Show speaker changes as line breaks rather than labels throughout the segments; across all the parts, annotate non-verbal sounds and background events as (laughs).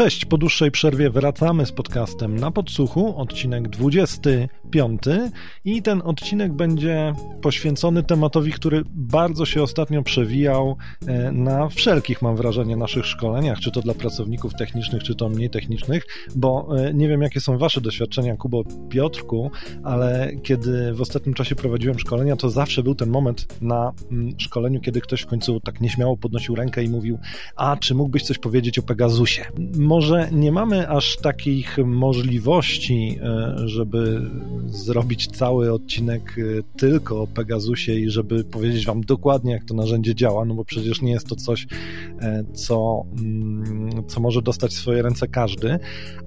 Cześć, po dłuższej przerwie wracamy z podcastem na podsłuchu, odcinek 25 i ten odcinek będzie poświęcony tematowi, który bardzo się ostatnio przewijał e, na wszelkich, mam wrażenie, naszych szkoleniach, czy to dla pracowników technicznych, czy to mniej technicznych, bo e, nie wiem, jakie są wasze doświadczenia, Kubo, Piotrku, ale kiedy w ostatnim czasie prowadziłem szkolenia, to zawsze był ten moment na mm, szkoleniu, kiedy ktoś w końcu tak nieśmiało podnosił rękę i mówił, a czy mógłbyś coś powiedzieć o Pegasusie? Może nie mamy aż takich możliwości, e, żeby zrobić cały odcinek e, tylko o Pegasusie i żeby powiedzieć Wam dokładnie, jak to narzędzie działa, no bo przecież nie jest to coś, e, co, mm, co może dostać w swoje ręce każdy,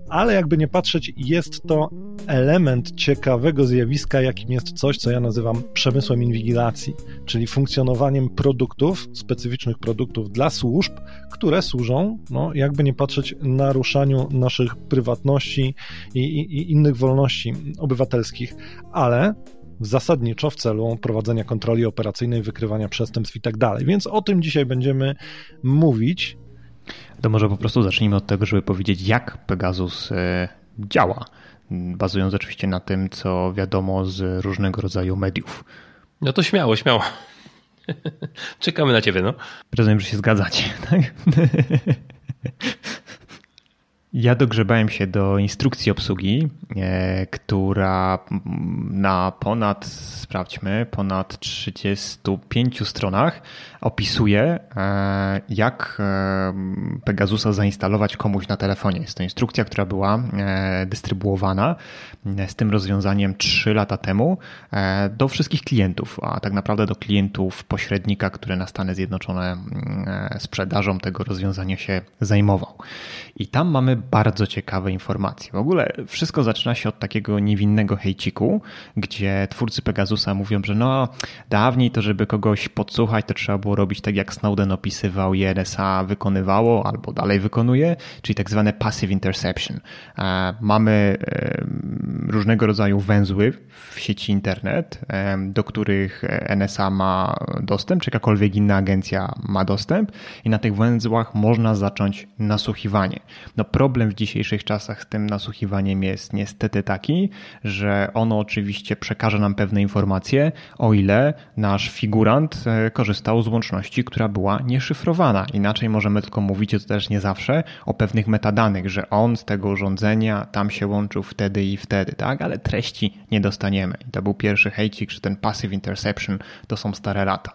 ale jakby nie patrzeć, jest to element ciekawego zjawiska, jakim jest coś, co ja nazywam przemysłem inwigilacji, czyli funkcjonowaniem produktów, specyficznych produktów dla służb, które służą, no jakby nie patrzeć, naruszaniu naszych prywatności i, i, i innych wolności obywatelskich, ale zasadniczo w celu prowadzenia kontroli operacyjnej, wykrywania przestępstw i tak dalej. Więc o tym dzisiaj będziemy mówić.
To może po prostu zacznijmy od tego, żeby powiedzieć, jak Pegasus e, działa, bazując oczywiście na tym, co wiadomo z różnego rodzaju mediów.
No to śmiało, śmiało. (laughs) Czekamy na ciebie, no.
Rozumiem, że się zgadzacie, (laughs) tak? Ja dogrzebałem się do instrukcji obsługi, e, która na ponad, sprawdźmy, ponad 35 stronach opisuje, e, jak e, Pegasusa zainstalować komuś na telefonie. Jest to instrukcja, która była dystrybuowana z tym rozwiązaniem 3 lata temu do wszystkich klientów, a tak naprawdę do klientów pośrednika, który na Stany Zjednoczone sprzedażą tego rozwiązania się zajmował. I tam mamy bardzo ciekawe informacje. W ogóle wszystko zaczyna się od takiego niewinnego hejciku, gdzie twórcy Pegasusa mówią, że no dawniej to, żeby kogoś podsłuchać, to trzeba było robić tak, jak Snowden opisywał i NSA wykonywało albo dalej wykonuje, czyli tak zwane passive interception. E, mamy różnego rodzaju węzły w sieci internet, do których NSA ma dostęp, czy jakakolwiek inna agencja ma dostęp i na tych węzłach można zacząć nasłuchiwanie. No problem w dzisiejszych czasach z tym nasłuchiwaniem jest niestety taki, że ono oczywiście przekaże nam pewne informacje, o ile nasz figurant e, korzystał z łączności, która była nieszyfrowana. Inaczej możemy tylko mówić, to też nie zawsze, o pewnych metadanych, że on z tego urządzenia tam się łączył wtedy i wtedy, tak? Ale treści nie dostaniemy. I to był pierwszy hejcik, że ten passive interception to są stare lata.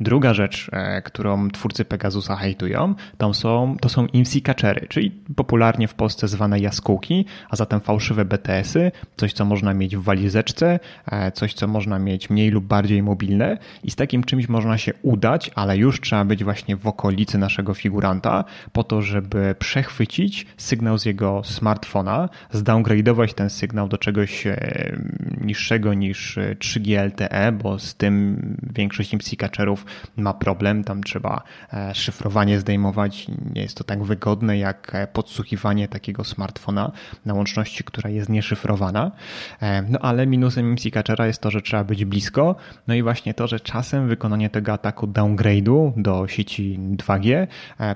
Druga rzecz, e, którą twórcy Pegasusa hejtują, to są, to są IMSI catchery, czyli popularnie w Polsce zwane jaskółki, a zatem fałszywe BTS-y, coś co można mieć w walizeczce, e, coś co można mieć mniej lub bardziej mobilne. I z takim czymś można się udać, ale już trzeba być właśnie w okolicy naszego figuranta po to, żeby przechwycić sygnał z jego smartfona, zdowngrade'ować ten sygnał do czegoś e, niższego niż 3G LTE, bo z tym większość IMSI catcherów ma problem, tam trzeba e, szyfrowanie zdejmować, nie jest to tak wygodne jak e, podsłuchiwanie takiego smartfona na łączności, która jest nieszyfrowana. E, no ale minusem IMSI catchera jest to, że trzeba być blisko, no i właśnie to, że czasem wykonanie tego ataku downgrade'u do sieci 2G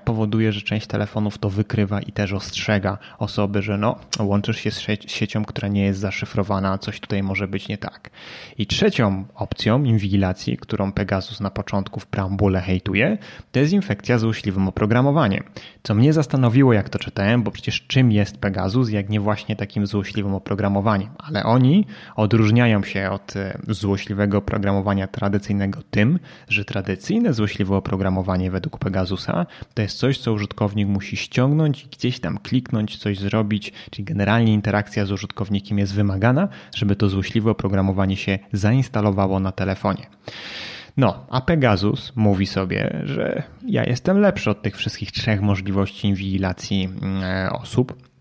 powoduje, że część telefonów to wykrywa i też ostrzega osoby, że no, łączysz się z siecią, która nie jest zaszyfrowana, coś tutaj może być nie tak. I trzecią opcją inwigilacji, którą Pegasus na początku w preambule hejtuje, to jest infekcja złośliwym oprogramowaniem. Co mnie zastanowiło, jak to czytałem, bo przecież czym jest Pegasus, jak nie właśnie takim złośliwym oprogramowaniem. Ale oni odróżniają się od e, złośliwego oprogramowania tradycyjnego tym, że tradycyjne złośliwe oprogramowanie według Pegasusa to jest coś, co użytkownik musi ściągnąć gdzieś tam kliknąć, coś zrobić, czyli generalnie interakcja z użytkownikiem jest wymagana, żeby to złośliwe oprogramowanie się zainstalowało na telefonie. No, a Pegasus mówi sobie, że ja jestem lepszy od tych wszystkich trzech możliwości inwigilacji mm, osób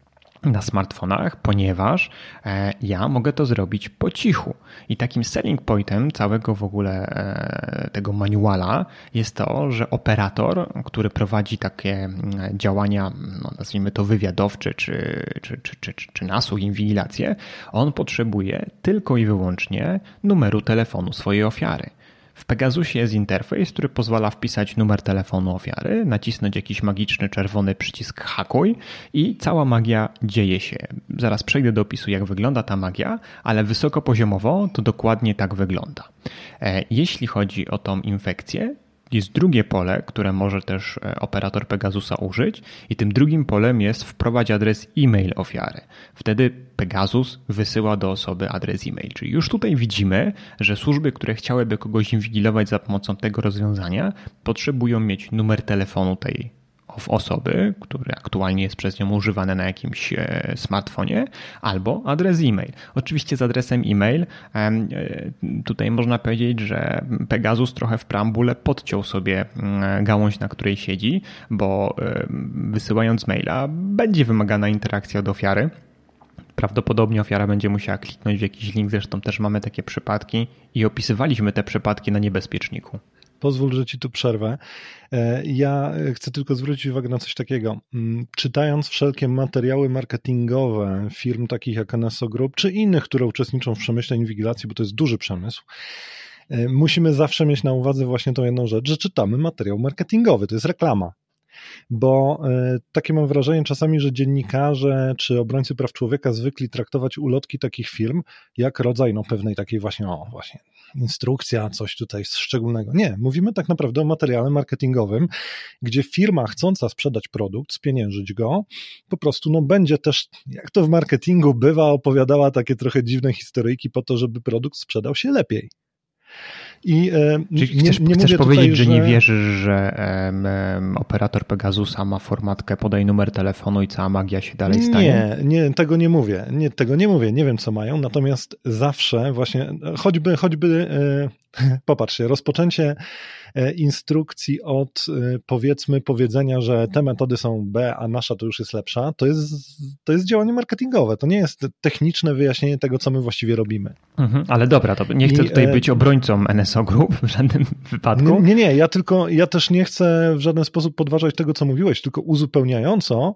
na smartfonach, ponieważ e, ja mogę to zrobić po cichu. I takim selling pointem całego w ogóle e, tego manuala jest to, że operator, który prowadzi takie mm, działania, no nazwijmy to wywiadowcze, czy, czy, czy, czy, czy, czy inwigilację, on potrzebuje tylko i wyłącznie numeru telefonu swojej ofiary. W Pegasusie jest interfejs, który pozwala wpisać numer telefonu ofiary, nacisnąć jakiś magiczny czerwony przycisk hakuj i cała magia dzieje się. Zaraz przejdę do opisu, jak wygląda ta magia, ale wysokopoziomowo to dokładnie tak wygląda. E, jeśli chodzi o tą infekcję, jest drugie pole, które może też e, operator Pegasusa użyć i tym drugim polem jest wprowadź adres e-mail ofiary. Wtedy Pegasus wysyła do osoby adres e-mail. Czyli już tutaj widzimy, że służby, które chciałyby kogoś inwigilować za pomocą tego rozwiązania, potrzebują mieć numer telefonu tej osoby, który aktualnie jest przez nią używany na jakimś e, smartfonie, albo adres e-mail. Oczywiście z adresem e-mail e, tutaj można powiedzieć, że Pegasus trochę w preambule podciął sobie mm, gałąź, na której siedzi, bo wysyłając maila będzie wymagana interakcja od ofiary. Prawdopodobnie ofiara będzie musiała kliknąć w jakiś link, zresztą też mamy takie przypadki i opisywaliśmy te przypadki na niebezpieczniku.
Pozwól, że ci tu przerwę. E, ja chcę tylko zwrócić uwagę na coś takiego. Mm, czytając wszelkie materiały marketingowe firm takich jak NSO Group, czy innych, które uczestniczą w przemyśle inwigilacji, bo to jest duży przemysł, e, musimy zawsze mieć na uwadze właśnie tą jedną rzecz, że czytamy materiał marketingowy, to jest reklama bo e, takie mam wrażenie czasami, że dziennikarze czy obrońcy praw człowieka zwykli traktować ulotki takich firm jak rodzaj no, pewnej takiej właśnie, o właśnie, instrukcja, coś tutaj szczególnego. Nie, mówimy tak naprawdę o materiale marketingowym, gdzie firma chcąca sprzedać produkt, spieniężyć go, po prostu no, będzie też, jak to w marketingu bywa, opowiadała takie trochę dziwne historyjki po to, żeby produkt sprzedał się lepiej.
I e, Czyli nie, chcesz, nie chcesz powiedzieć, tutaj, że... że... nie wierzysz, że um, operator Pegasusa ma formatkę podaj numer telefonu i cała magia się dalej
stanie? Nie, nie, tego nie mówię. Nie, tego nie mówię. Nie wiem, co mają. Natomiast zawsze właśnie, choćby, choćby e, (laughs) popatrzcie, rozpoczęcie E, instrukcji od powiedzmy powiedzenia, że te metody są B, a nasza to już jest lepsza, to jest, to jest działanie marketingowe. To nie jest techniczne wyjaśnienie tego, co my właściwie robimy.
Mhm, ale dobra, to nie chcę I, tutaj być obrońcą NSO Group w żadnym wypadku.
Nie, nie, ja tylko, ja też nie chcę w żaden sposób podważać tego, co mówiłeś, tylko uzupełniająco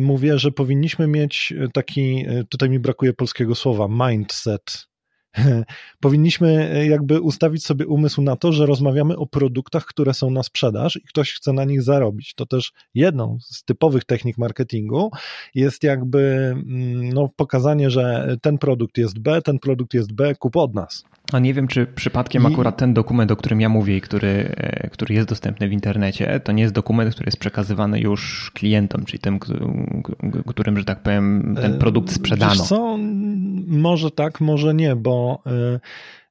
mówię, że powinniśmy mieć taki, tutaj mi brakuje polskiego słowa, mindset (laughs) powinniśmy e, jakby ustawić sobie umysł na to, że rozmawiamy o produktach, które są na sprzedaż i ktoś chce na nich zarobić. To też jedną z typowych technik marketingu jest jakby mm, no, pokazanie, że ten produkt jest B, ten produkt jest B, kup od nas.
A nie wiem, czy przypadkiem I... akurat ten dokument, o którym ja mówię i który, e, który jest dostępny w internecie, to nie jest dokument, który jest przekazywany już klientom, czyli tym, którym, że tak powiem, ten produkt sprzedano. Wiesz
co? Może tak, może nie, bo e,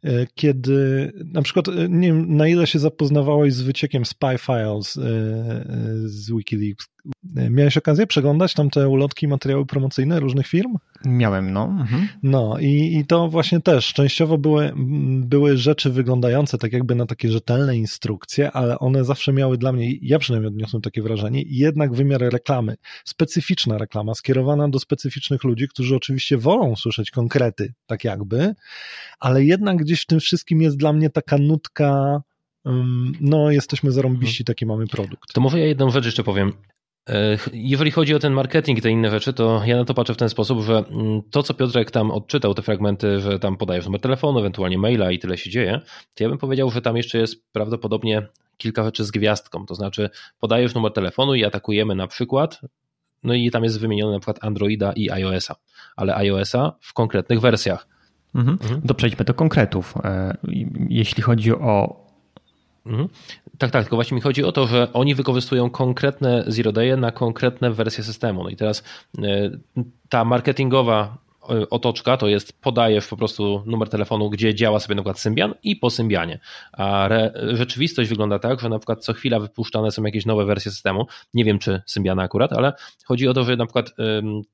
E, kiedy na przykład, e, nie wiem, na ile się zapoznawałeś z wyciekiem Spy Files e, z Wikileaks. Miałeś okazję przeglądać tam te ulotki, materiały promocyjne różnych firm?
Miałem, no. Mhm.
No i, i to właśnie też częściowo były, były rzeczy wyglądające tak jakby na takie rzetelne instrukcje, ale one zawsze miały dla mnie, ja przynajmniej odniosłem takie wrażenie, jednak wymiar reklamy, specyficzna reklama, skierowana do specyficznych ludzi, którzy oczywiście wolą słyszeć konkrety, tak jakby, ale jednak gdzieś w tym wszystkim jest dla mnie taka nutka, no jesteśmy zarąbiści, taki mamy produkt.
To może ja jedną rzecz jeszcze powiem. Jeżeli chodzi o ten marketing i te inne rzeczy, to ja na to patrzę w ten sposób, że mm, to, co Piotrek tam odczytał, te fragmenty, że tam podajesz numer telefonu, ewentualnie maila i tyle się dzieje, to ja bym powiedział, że tam jeszcze jest prawdopodobnie kilka rzeczy z gwiazdką. To znaczy, podajesz numer telefonu i atakujemy na przykład, no i tam jest wymienione na przykład Androida i iOS-a, ale iOS-a w konkretnych wersjach.
Mhm. Mhm. To przejdźmy do konkretów. E, jeśli chodzi o.
Mhm. Tak, tak, tylko właśnie mi chodzi o to, że oni wykorzystują konkretne zero day na konkretne wersje systemu. No i teraz e, ta marketingowa otoczka to jest podajesz po prostu numer telefonu, gdzie działa sobie na przykład Symbian i po Symbianie. A re, rzeczywistość wygląda tak, że na przykład co chwila wypuszczane są jakieś nowe wersje systemu. Nie wiem, czy Symbiana akurat, ale chodzi o to, że na przykład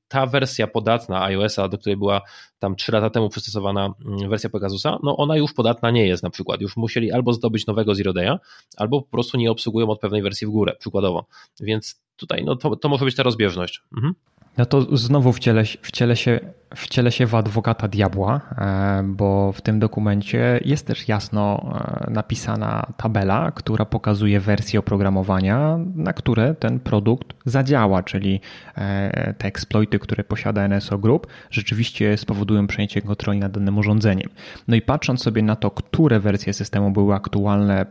ta wersja podatna iOS-a, do której była tam 3 lata temu przystosowana mm, wersja Pegasusa, no ona już podatna nie jest na przykład. Już musieli albo zdobyć nowego Zero Day'a, albo po prostu nie obsługują od pewnej wersji w górę, przykładowo. Więc tutaj no to, to może być ta rozbieżność. Mhm.
No to znowu wcielę, wcielę się wcielę się w adwokata diabła, e, bo w tym dokumencie jest też jasno e, napisana tabela, która pokazuje wersję oprogramowania, na które ten produkt zadziała, czyli e, te exploity, które posiada NSO Group, rzeczywiście spowodują przejęcie kontroli nad danym urządzeniem. No i patrząc sobie na to, które wersje systemu były aktualne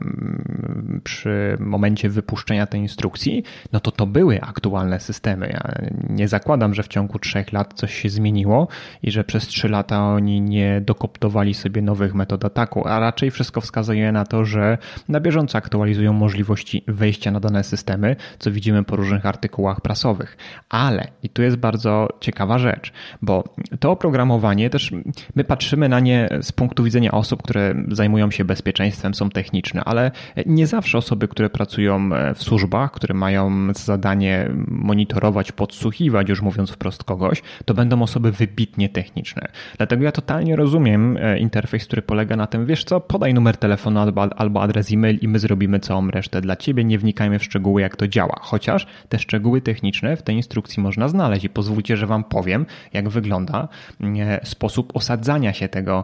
przy momencie wypuszczenia tej instrukcji, no to to były aktualne systemy. Ja nie zakładam, że w ciągu trzech lat coś się zmieniło i że przez trzy lata oni nie dokoptowali sobie nowych metod ataku, a raczej wszystko wskazuje na to, że na bieżąco aktualizują możliwości wejścia na dane systemy, co widzimy po różnych artykułach prasowych. Ale, i tu jest bardzo ciekawa rzecz, bo to oprogramowanie też my patrzymy na nie z punktu widzenia osób, które zajmują się bezpieczeństwem, są techniczne, ale nie zawsze osoby, które pracują w służbach, które mają zadanie monitorować, podsłuchiwać, już mówiąc wprost kogoś, to będą osoby wybitnie techniczne. Dlatego ja totalnie rozumiem e, interfejs, który polega na tym, wiesz co, podaj numer telefonu albo, adres e-mail i my zrobimy całą resztę dla ciebie, nie wnikajmy w szczegóły, jak to działa. Chociaż te szczegóły techniczne w tej instrukcji można znaleźć i pozwólcie, że wam powiem, jak wygląda e, sposób osadzania się tego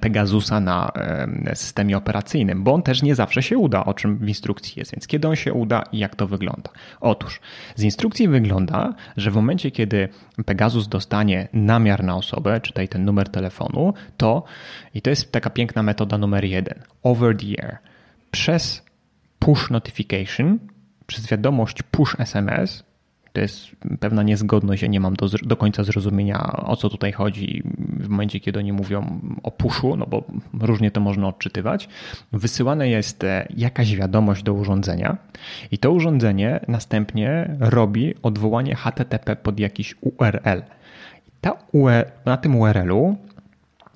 Pegasusa na e, systemie operacyjnym, bo on też nie zawsze się uda, o czym w instrukcji jest, więc kiedy on się uda i jak to wygląda. Otóż z instrukcji wygląda, że w momencie, kiedy Pegasus dostanie namiar na osobę, czytaj ten numer telefonu, to, i to jest taka piękna metoda numer jeden, over the air, przez push notification, przez wiadomość push SMS, to jest pewna niezgodność, ja nie mam do, do końca zrozumienia, o co tutaj chodzi w momencie, kiedy oni mówią o pushu, no bo różnie to można odczytywać. Wysyłana jest e, jakaś wiadomość do urządzenia i to urządzenie następnie robi odwołanie HTTP pod jakiś URL. URL, na tym URL-u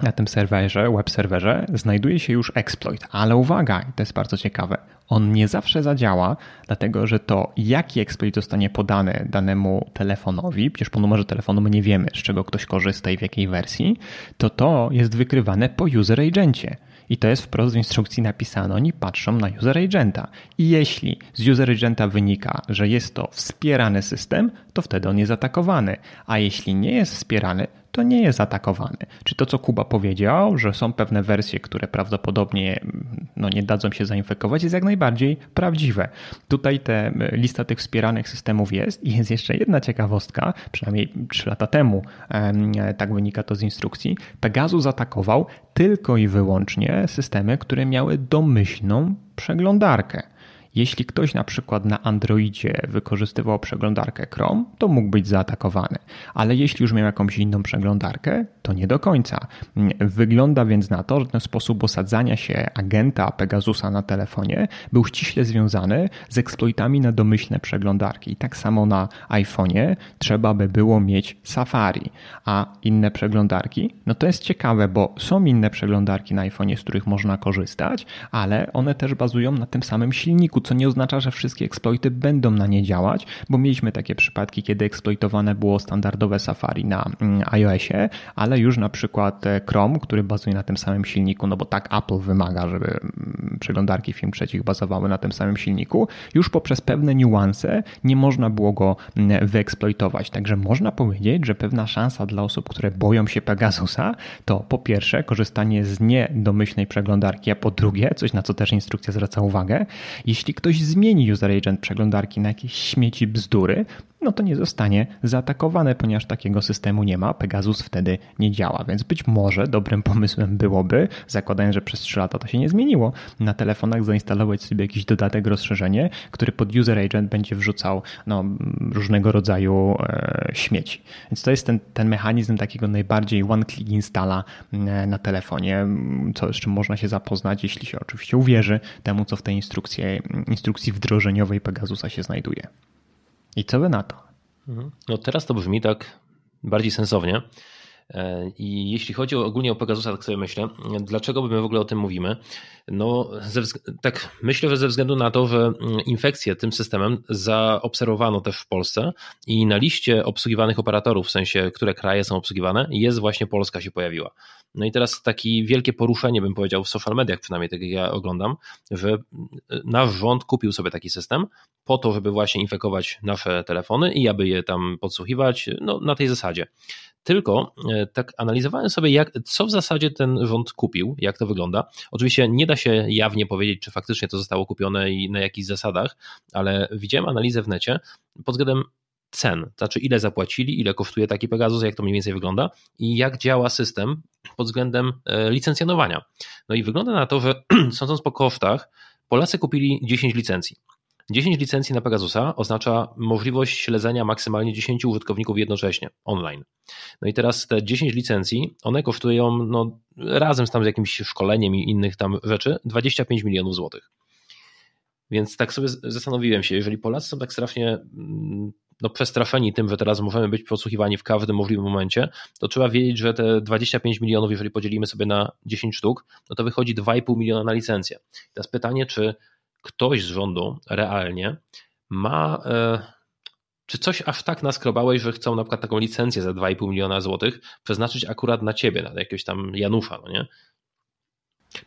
na tym serwerze, web serwerze znajduje się już exploit, ale uwaga, to jest bardzo ciekawe, on nie zawsze zadziała, dlatego że to, jaki exploit zostanie podany danemu telefonowi, przecież po numerze telefonu my nie wiemy, z czego ktoś korzysta i w jakiej wersji, to to jest wykrywane po user agencie. I to jest wprost w instrukcji napisane. Oni patrzą na user agenta. I jeśli z user agenta wynika, że jest to wspierany system, to wtedy on jest atakowany. A jeśli nie jest wspierany, to nie jest atakowany. Czy to, co Kuba powiedział, że są pewne wersje, które prawdopodobnie no, nie dadzą się zainfekować, jest jak najbardziej prawdziwe. Tutaj te lista tych wspieranych systemów jest i jest jeszcze jedna ciekawostka, przynajmniej 3 lata temu, tak wynika to z instrukcji. Pegasus atakował tylko i wyłącznie systemy, które miały domyślną przeglądarkę. Jeśli ktoś na przykład na Androidzie wykorzystywał przeglądarkę Chrome, to mógł być zaatakowany. Ale jeśli już miał jakąś inną przeglądarkę, to nie do końca. Wygląda więc na to, że ten sposób osadzania się agenta Pegasusa na telefonie był ściśle związany z eksploitami na domyślne przeglądarki. I tak samo na iPhone'ie trzeba by było mieć Safari, a inne przeglądarki, no to jest ciekawe, bo są inne przeglądarki na iPhone'ie, z których można korzystać, ale one też bazują na tym samym silniku co nie oznacza, że wszystkie exploity będą na nie działać, bo mieliśmy takie przypadki, kiedy eksploitowane było standardowe Safari na mm, iOSie, ale już na przykład e, Chrome, który bazuje na tym samym silniku, no bo tak Apple wymaga, żeby mm, przeglądarki film trzecich bazowały na tym samym silniku, już poprzez pewne niuanse nie można było go mm, wyeksploitować. Także można powiedzieć, że pewna szansa dla osób, które boją się Pegasusa, to po pierwsze korzystanie z niedomyślnej przeglądarki, a po drugie, coś na co też instrukcja zwraca uwagę, jeśli jeśli ktoś zmieni user agent przeglądarki na jakieś śmieci bzdury, no to nie zostanie zaatakowany, ponieważ takiego systemu nie ma. Pegasus wtedy nie działa, więc być może dobrym pomysłem byłoby, zakładając, że przez 3 lata to się nie zmieniło, na telefonach zainstalować sobie jakiś dodatek, rozszerzenie, który pod user agent będzie wrzucał no, różnego rodzaju e, śmieci. Więc to jest ten, ten mechanizm takiego najbardziej one-click installa e, na telefonie, co, z czym można się zapoznać, jeśli się oczywiście uwierzy temu, co w tej instrukcji, instrukcji wdrożeniowej Pegasusa się znajduje. I co wy na to?
Mhm. No teraz to brzmi tak bardziej sensownie. E, I jeśli chodzi ogólnie o Pegasusa, tak sobie myślę, dlaczego my w ogóle o tym mówimy? No, ze, tak myślę, że ze względu na to, że mm, infekcję tym systemem zaobserwowano też w Polsce i na liście obsługiwanych operatorów, w sensie, które kraje są obsługiwane, jest właśnie Polska się pojawiła. No i teraz takie wielkie poruszenie, bym powiedział, w social mediach, przynajmniej tak jak ja oglądam, że nasz rząd kupił sobie taki system po to, żeby właśnie infekować nasze telefony i aby je tam podsłuchiwać, no na tej zasadzie. Tylko tak analizowałem sobie, jak, co w zasadzie ten rząd kupił, jak to wygląda. Oczywiście nie da się jawnie powiedzieć, czy faktycznie to zostało kupione i na jakich zasadach, ale widziałem analizę w necie pod względem cen, znaczy ile zapłacili, ile kosztuje taki Pegasus, jak to mniej więcej wygląda i jak działa system pod względem e, licencjonowania. No i wygląda na to, że (clears throat) sądząc po kosztach, Polacy kupili 10 licencji. 10 licencji na Pegasusa oznacza możliwość śledzenia maksymalnie 10 użytkowników jednocześnie online. No i teraz te 10 licencji, one kosztują no, razem z tam z jakimś szkoleniem i innych tam rzeczy 25 milionów złotych. Więc tak sobie zastanowiłem się, jeżeli Polacy są tak strasznie mm, no, przestraszeni tym, że teraz możemy być podsłuchiwani w każdym możliwym momencie, to trzeba wiedzieć, że te 25 milionów, jeżeli podzielimy sobie na 10 sztuk, no to wychodzi 2,5 miliona na licencję. Teraz pytanie, czy ktoś z rządu realnie ma. E, czy coś aż tak naskrobałeś, że chcą na przykład taką licencję za 2,5 miliona złotych przeznaczyć akurat na ciebie, na jakiegoś tam Janusza, no nie?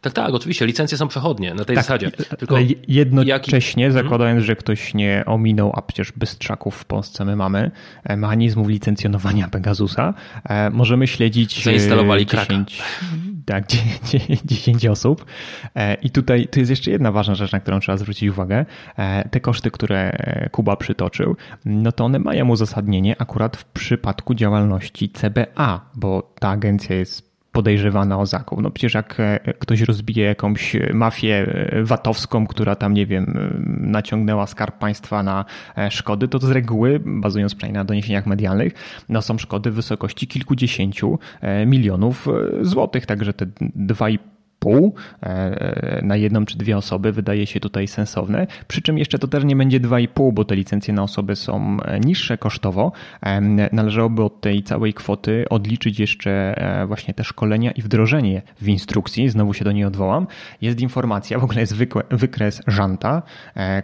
Tak, tak, oczywiście, licencje są przechodnie na tej
tak,
zasadzie.
Tylko ale jednocześnie, jaki... zakładając, że ktoś nie ominął, a przecież bystrzaków w Polsce my mamy, e, mechanizmów licencjonowania Pegasusa, e, możemy śledzić
e, Zainstalowali 10,
tak, 10 osób. I tutaj to jest jeszcze jedna ważna rzecz, na którą trzeba zwrócić uwagę. Te koszty, które Kuba przytoczył, no to one mają uzasadnienie akurat w przypadku działalności CBA, bo ta agencja jest podejrzewana o zakup. No przecież jak e, ktoś rozbije jakąś mafię e, watowską, która tam, nie wiem, e, naciągnęła skarb państwa na szkody, to, to z reguły, bazując przynajmniej na doniesieniach medialnych, no są szkody w wysokości kilkudziesięciu milionów złotych, także te 2,5 pół e, na jedną czy dwie osoby wydaje się tutaj sensowne. Przy czym jeszcze to też nie będzie 2,5, bo te licencje na osoby są e, niższe kosztowo. E, należałoby od tej całej kwoty odliczyć jeszcze właśnie te szkolenia i wdrożenie w instrukcji. Znowu się do niej odwołam. Jest informacja, w ogóle jest wykres żanta,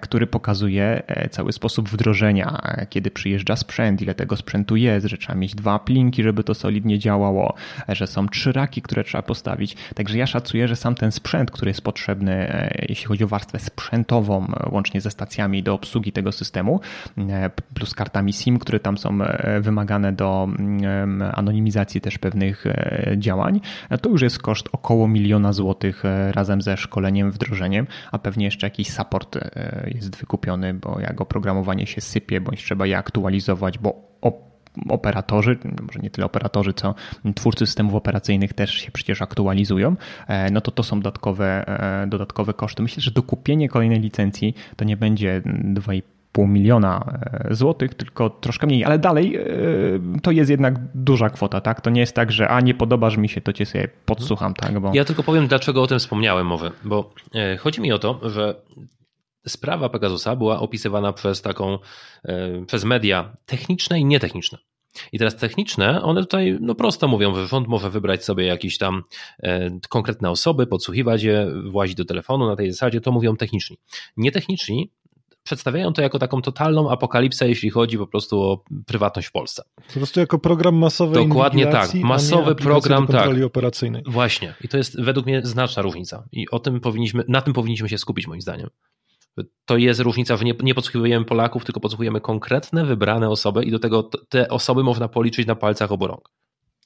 który pokazuje cały sposób wdrożenia, kiedy przyjeżdża sprzęt, ile tego sprzętu jest, że trzeba mieć dwa plinki, żeby to solidnie działało, że są trzy raki, które trzeba postawić. Także ja szacuję, że sam ten sprzęt, który jest potrzebny, e, jeśli chodzi o warstwę sprzętową, e, łącznie ze stacjami do obsługi tego systemu, e, plus kartami SIM, które tam są wymagane do mm, anonimizacji też pewnych działań, to już jest koszt około miliona złotych razem ze szkoleniem, wdrożeniem, a pewnie jeszcze jakiś support jest wykupiony, bo jak oprogramowanie się sypie, bądź trzeba je aktualizować, bo operatorzy, może nie tyle operatorzy, co twórcy systemów operacyjnych też się przecież aktualizują, e, no to to są dodatkowe, e, dodatkowe koszty. Myślę, że dokupienie kolejnej licencji to nie będzie 2,5 miliona e, złotych, tylko troszkę mniej, ale dalej to jest jednak duża kwota, tak? To nie jest tak, że a nie podobasz mi się, to cię sobie podsłucham, tak?
Bo... Ja tylko powiem, dlaczego o tym wspomniałem mowy, bo chodzi mi o to, że sprawa Pegasusa była opisywana przez taką, przez media techniczne i nietechniczne. I teraz techniczne, one tutaj no prosto mówią, że rząd może wybrać sobie jakieś tam e, konkretne osoby, podsłuchiwać je, włazić do telefonu na tej zasadzie, to mówią techniczni. Nietechniczni przedstawiają to jako taką totalną apokalipsę, jeśli chodzi po prostu o prywatność w Polsce.
Po prostu jako program masowy.
Dokładnie tak, masowy program tak.
operacyjnej.
Właśnie. I to jest według mnie znaczna różnica. I o tym powinniśmy, na tym powinniśmy się skupić moim zdaniem. To jest różnica, że nie, nie podsłuchujemy Polaków, tylko podsłuchujemy konkretne, wybrane osoby i do tego te osoby można policzyć na palcach obu rąk.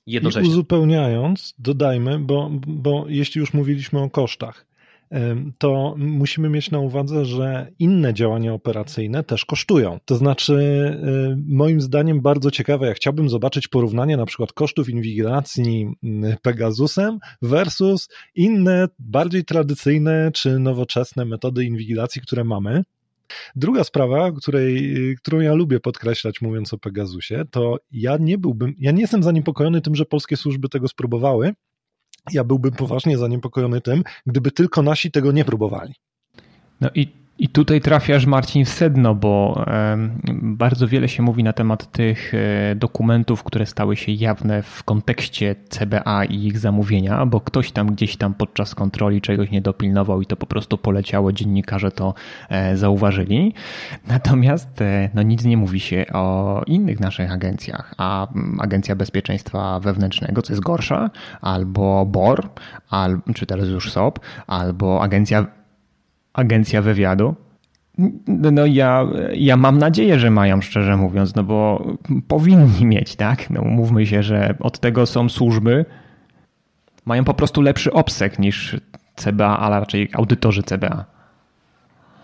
Jednocześnie. I uzupełniając, dodajmy, bo, bo jeśli już mówiliśmy o kosztach, to musimy mieć na uwadze, że inne działania operacyjne też kosztują. To znaczy, moim zdaniem bardzo ciekawe, ja chciałbym zobaczyć porównanie na przykład kosztów inwigilacji Pegasusem versus inne, bardziej tradycyjne czy nowoczesne metody inwigilacji, które mamy. Druga sprawa, której, którą ja lubię podkreślać, mówiąc o Pegasusie, to ja nie byłbym, ja nie jestem zaniepokojony tym, że polskie służby tego spróbowały, ja byłbym poważnie zaniepokojony tym, gdyby tylko nasi tego nie próbowali.
No i i tutaj trafiasz, Marcin, w sedno, bo bardzo wiele się mówi na temat tych e, dokumentów, które stały się jawne w kontekście CBA i ich zamówienia, bo ktoś tam gdzieś tam podczas kontroli czegoś nie dopilnował i to po prostu poleciało, dziennikarze to e, zauważyli. Natomiast e, no, nic nie mówi się o innych naszych agencjach, a Agencja Bezpieczeństwa Wewnętrznego, co jest gorsza, albo BOR, czy teraz już SOP, albo Agencja agencja wywiadu. No ja, ja mam nadzieję, że mają, szczerze mówiąc, no bo powinni mieć, tak? No mówmy się, że od tego są służby, mają po prostu lepszy obsek niż CBA, ale raczej audytorzy CBA.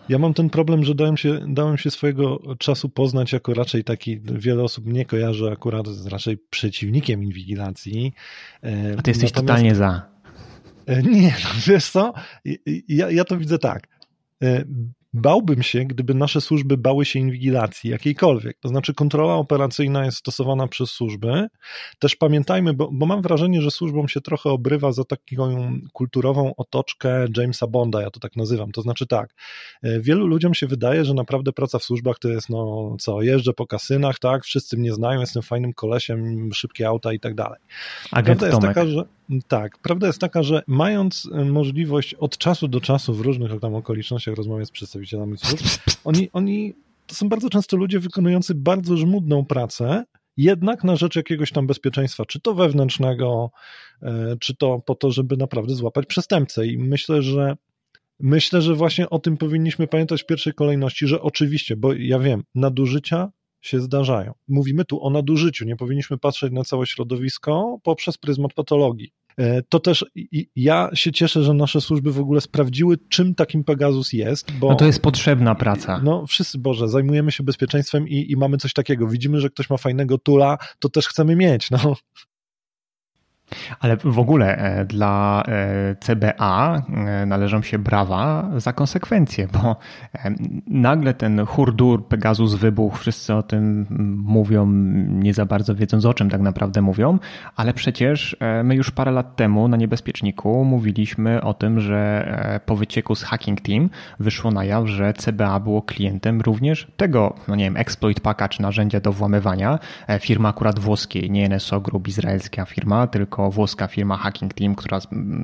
Ja mam ten problem, że dałem się, dałem się swojego czasu poznać jako raczej taki, wiele osób mnie kojarzy akurat z raczej przeciwnikiem inwigilacji.
E, A ty jesteś Natomiast, totalnie za.
E, nie, no (laughs) wiesz co, ja, ja to widzę tak. uh, Bałbym się, gdyby nasze służby bały się inwigilacji jakiejkolwiek. To znaczy, kontrola operacyjna jest stosowana przez służby. Też pamiętajmy, bo, bo mam wrażenie, że służbom się trochę obrywa za taką kulturową otoczkę Jamesa Bonda, ja to tak nazywam. To znaczy, tak, e, wielu ludziom się wydaje, że naprawdę praca w służbach to jest, no co, jeżdżę po kasynach, tak, wszyscy mnie znają, jestem fajnym kolesiem, szybkie auta i tak dalej.
Agent Prawda
jest taka, że tak, prawda jest taka, że mając e, możliwość od czasu do czasu w różnych tam okolicznościach rozmawiać z przedstawicielami służb, oni, oni to są bardzo często ludzie wykonujący bardzo żmudną pracę, jednak na rzecz jakiegoś tam bezpieczeństwa, czy to wewnętrznego, e, czy to po to, żeby naprawdę złapać przestępcę. I myślę, że myślę, że właśnie o tym powinniśmy pamiętać w pierwszej kolejności, że oczywiście, bo ja wiem, nadużycia się zdarzają. Mówimy tu o nadużyciu, nie powinniśmy patrzeć na całe środowisko poprzez pryzmat patologii. E, to też ja się cieszę, że nasze służby w ogóle sprawdziły, czym takim Pegasus jest. Bo,
no to jest potrzebna praca.
No wszyscy, Boże, zajmujemy się bezpieczeństwem i, i mamy coś takiego. Widzimy, że ktoś ma fajnego tula, to też chcemy mieć. No.
Ale w ogóle e, dla e, CBA e, należą się brawa za konsekwencje, bo nagle ten hurdur Pegasus wybuchł, wszyscy o tym mówią, nie za bardzo wiedząc o czym tak naprawdę mówią, ale przecież my już parę lat temu na Niebezpieczniku mówiliśmy o tym, że po wycieku z Hacking Team wyszło na jaw, że CBA było klientem również tego, no nie wiem, exploit packa czy narzędzia do włamywania. Firma akurat włoskiej, nie NSO Group, izraelska firma, tylko włoska firma Hacking Team, która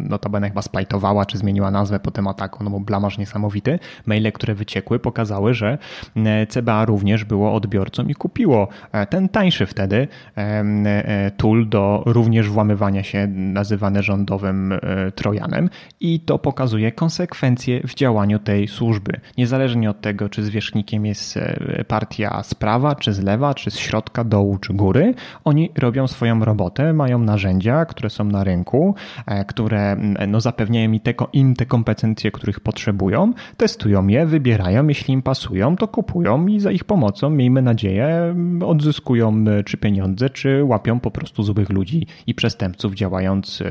notabene chyba splajtowała, czy zmieniła nazwę po tym ataku, no bo blamaż niesamowity. Maile, które wyciekły, pokazały, że e, CBA również było odbiorcą i kupiło e, ten tańszy wtedy e, tool do również włamywania się, nazywane rządowym trojanem i to pokazuje konsekwencje w działaniu tej służby. Niezależnie od tego, czy zwierzchnikiem jest partia z prawa, czy z lewa, czy z środka, dołu, czy góry, oni robią swoją robotę, mają narzędzia, które są na rynku, e, które no, zapewniają im te, im te kompetencje, których potrzebują, testują je, wybierają, jeśli im pasują, to kupują i za ich pomocą, miejmy nadzieję, odzyskują e, czy pieniądze, czy łapią po prostu złych ludzi i przestępców, działając e,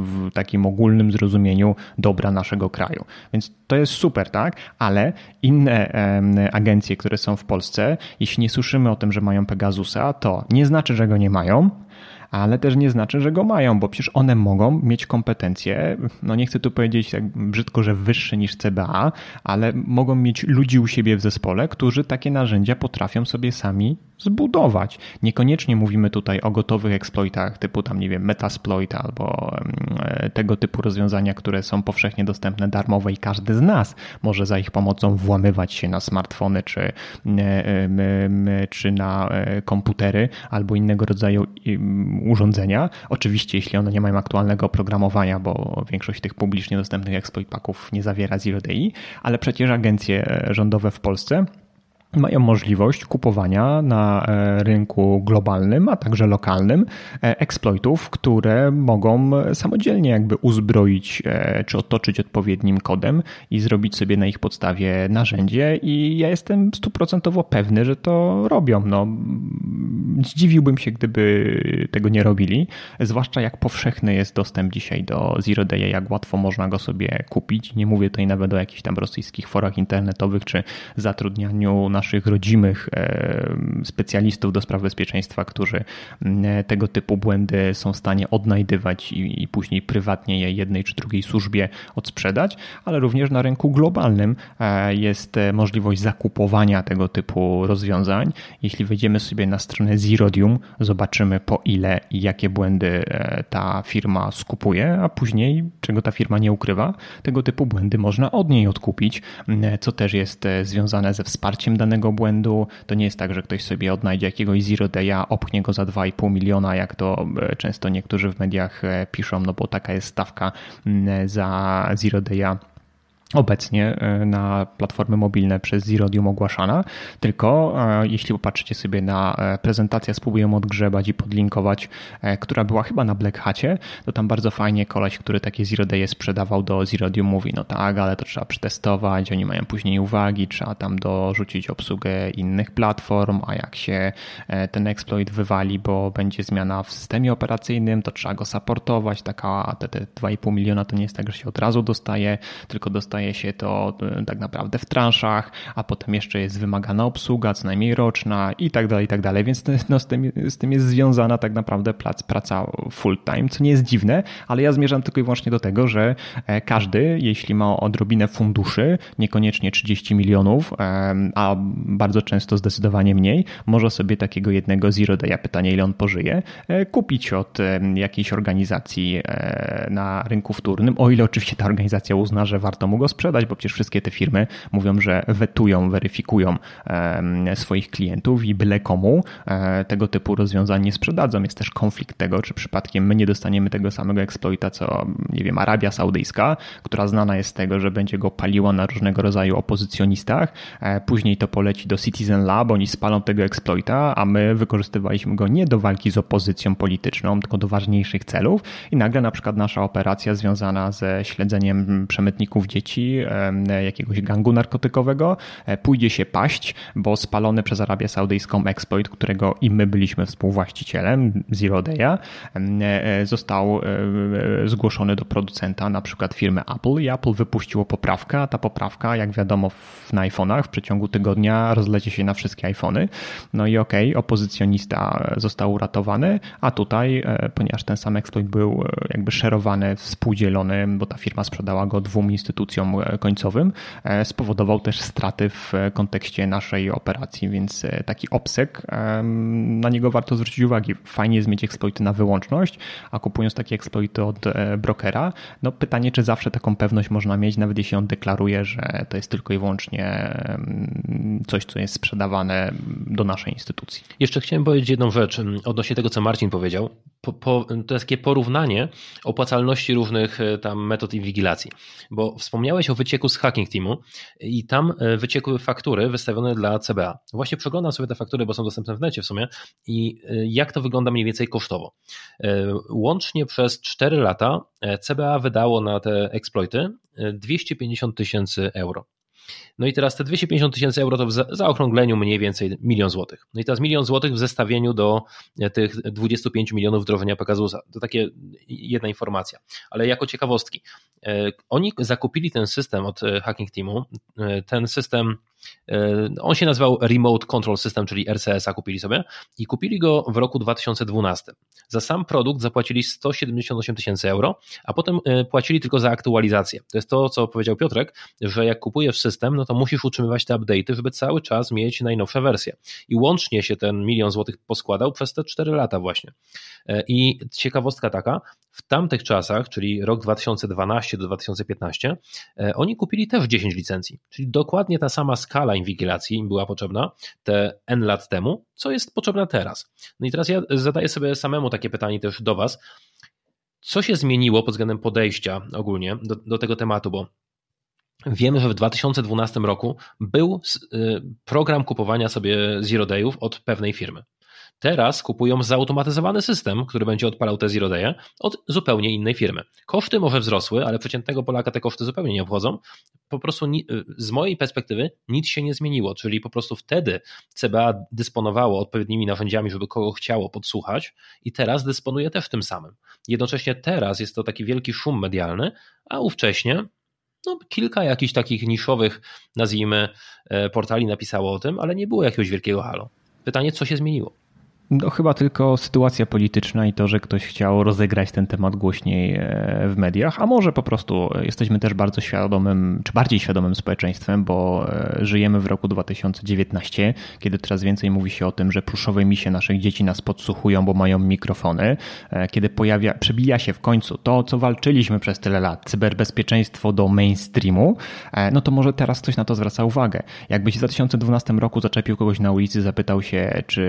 w takim ogólnym zrozumieniu dobra naszego kraju. Więc to jest super, tak? Ale inne agencje, które są w Polsce, jeśli nie słyszymy o tym, że mają Pegasusa, to nie znaczy, że go nie mają, ale też nie znaczy, że go mają, bo przecież one mogą mieć kompetencje, no nie chcę tu powiedzieć tak brzydko, że wyższe niż CBA, ale mogą mieć ludzi u siebie w zespole, którzy takie narzędzia potrafią sobie sami zbudować. Niekoniecznie mówimy tutaj o gotowych eksploitach typu tam, nie wiem, Metasploit albo e, tego typu rozwiązania, które są powszechnie dostępne, darmowe i każdy z nas może za ich pomocą włamywać się na smartfony czy, e, czy na e, komputery albo innego rodzaju urządzenia. Oczywiście, jeśli one nie mają aktualnego oprogramowania, bo większość tych publicznie dostępnych exploit nie zawiera Zero ale przecież agencje rządowe w Polsce mają możliwość kupowania na e, rynku globalnym, a także lokalnym e, exploitów, które mogą samodzielnie jakby uzbroić e, czy otoczyć odpowiednim kodem i zrobić sobie na ich podstawie narzędzie i ja jestem stuprocentowo pewny, że to robią. No, zdziwiłbym się, gdyby tego nie robili, zwłaszcza jak powszechny jest dostęp dzisiaj do Zero Day, jak łatwo można go sobie kupić. Nie mówię tutaj nawet o jakichś tam rosyjskich forach internetowych czy zatrudnianiu na naszych rodzimych e, specjalistów do spraw bezpieczeństwa, którzy tego typu błędy są w stanie odnajdywać i, później prywatnie je jednej czy drugiej służbie odsprzedać, ale również na rynku globalnym e, jest możliwość zakupowania tego typu rozwiązań. Jeśli wejdziemy sobie na stronę Zerodium, zobaczymy po ile i jakie błędy e, ta firma skupuje, a później, czego ta firma nie ukrywa, tego typu błędy można od niej odkupić, co też jest związane ze wsparciem danego błędu. To nie jest tak, że ktoś sobie odnajdzie jakiegoś zero day'a, opchnie go za 2,5 miliona, jak to e, często niektórzy w mediach e, piszą, no bo taka jest stawka za zero day'a obecnie e, na platformy mobilne przez Zerodium ogłaszana, tylko e, jeśli popatrzycie sobie na e, prezentację, spróbuję odgrzebać i podlinkować, która była chyba na Black Hacie, to tam bardzo fajnie koleś, który takie Zero Day sprzedawał do Zerodium mówi, no tak, ale to trzeba przetestować, oni mają później uwagi, trzeba tam dorzucić obsługę innych platform, a jak się ten exploit wywali, bo będzie zmiana w systemie operacyjnym, to trzeba go supportować, taka te, te 2,5 miliona to nie jest tak, że się od razu dostaje, tylko dostaje dostaje się to e, tak naprawdę w transzach, a potem jeszcze jest wymagana obsługa, co najmniej roczna i tak dalej, i tak dalej. Więc no, z, tym, z tym jest związana tak naprawdę prac, praca full time, co nie jest dziwne, ale ja zmierzam tylko i wyłącznie do tego, że e, każdy, jeśli ma odrobinę funduszy, niekoniecznie 30 milionów, a bardzo często zdecydowanie mniej, może sobie takiego jednego Zero Day'a, pytanie ile on pożyje, e, kupić od jakiejś organizacji na rynku wtórnym, o ile oczywiście ta organizacja uzna, że warto mu go sprzedać, bo przecież wszystkie te firmy mówią, że wetują, weryfikują swoich klientów i byle komu e, tego typu rozwiązań nie sprzedadzą. Jest też konflikt tego, czy przypadkiem my nie dostaniemy tego samego exploita, co nie wiem, Arabia Saudyjska, która znana jest z tego, że będzie go paliła na różnego rodzaju opozycjonistach. E, później to poleci do Citizen Lab, oni spalą tego exploita, a my wykorzystywaliśmy go nie do walki z opozycją polityczną, tylko do ważniejszych celów i nagle na przykład nasza operacja związana ze śledzeniem przemytników dzieci jakiegoś gangu narkotykowego, e, pójdzie się paść, bo spalony przez Arabię Saudyjską exploit, którego i my byliśmy współwłaścicielem, Zero Day'a, e, został e, zgłoszony do producenta, na przykład firmy Apple i Apple wypuściło poprawkę, a ta poprawka, jak wiadomo na iPhone'ach w przeciągu tygodnia rozlecie się na wszystkie iPhony. No i okej, okay, opozycjonista został uratowany, a tutaj, ponieważ ten sam exploit był jakby szerowany, współdzielony, bo ta firma sprzedała go dwóm instytucjom E, końcowym, e, spowodował też straty w kontekście naszej operacji, więc e, taki obsek, na niego warto zwrócić uwagę. Fajnie jest mieć eksploity na wyłączność, a kupując takie eksploity od brokera, no pytanie, czy zawsze taką pewność można mieć, nawet jeśli on deklaruje, że to jest tylko i wyłącznie coś, co jest sprzedawane do naszej instytucji.
Jeszcze chciałem powiedzieć jedną rzecz odnośnie tego, co Marcin powiedział. Po, po, to jest takie porównanie opłacalności różnych tam metod inwigilacji, bo wspomniałeś Wspomniałeś o wycieku z Hacking Teamu i tam e, wyciekły faktury wystawione dla CBA. Właśnie przeglądam sobie te faktury, bo są dostępne w necie w sumie i e, jak to wygląda mniej więcej kosztowo. E, łącznie przez 4 lata CBA wydało na te exploity 250 tysięcy euro. No i teraz te 250 tysięcy euro to w zaokrągleniu mniej więcej milion złotych. No i teraz milion złotych w zestawieniu do e, tych 25 milionów wdrożenia Pegasusa. To takie jedna informacja. Ale jako ciekawostki, e, oni zakupili ten system od e, Hacking Teamu. Ten system on się nazywał Remote Control System, czyli RCS-a kupili sobie i kupili go w roku 2012. Za sam produkt zapłacili 178 tysięcy euro, a potem e, płacili tylko za aktualizację. To jest to, co powiedział Piotrek, że jak kupujesz system, no to musisz utrzymywać te update'y, żeby cały czas mieć najnowsze wersje. I łącznie się ten milion złotych poskładał przez te 4 lata właśnie. E, I ciekawostka taka, w tamtych czasach, czyli rok 2012 do 2015, oni kupili też 10 licencji, czyli dokładnie ta sama skala skala inwigilacji im była potrzebna te N lat temu, co jest potrzebna teraz. No i teraz ja zadaję sobie samemu takie pytanie też do Was. Co się zmieniło pod względem podejścia ogólnie do, do tego tematu, bo Wiemy, że w 2012 roku był y, program kupowania sobie Zero Dayów od pewnej firmy. Teraz kupują zautomatyzowany system, który będzie odpalał te zero od zupełnie innej firmy. Koszty może wzrosły, ale przeciętnego Polaka te koszty zupełnie nie obchodzą. Po prostu z mojej perspektywy nic się nie zmieniło, czyli po prostu wtedy CBA dysponowało odpowiednimi narzędziami, żeby kogo chciało podsłuchać i teraz dysponuje też tym samym. Jednocześnie teraz jest to taki wielki szum medialny, a ówcześnie no, kilka jakichś takich niszowych, nazwijmy, e, portali napisało o tym, ale nie było jakiegoś wielkiego halo. Pytanie, co się zmieniło?
No chyba tylko sytuacja polityczna i to, że ktoś chciał rozegrać ten temat głośniej e, w mediach, a może po prostu jesteśmy też bardzo świadomym, czy bardziej świadomym społeczeństwem, bo e, żyjemy w roku 2019, kiedy coraz więcej mówi się o tym, że pluszowe misie naszych dzieci nas podsłuchują, bo mają mikrofony, e, kiedy pojawia, przebija się w końcu to, co walczyliśmy przez tyle lat, cyberbezpieczeństwo do mainstreamu, no to może teraz ktoś na to zwraca uwagę. Jakbyś w 2012 roku zaczepił kogoś na ulicy, zapytał się, czy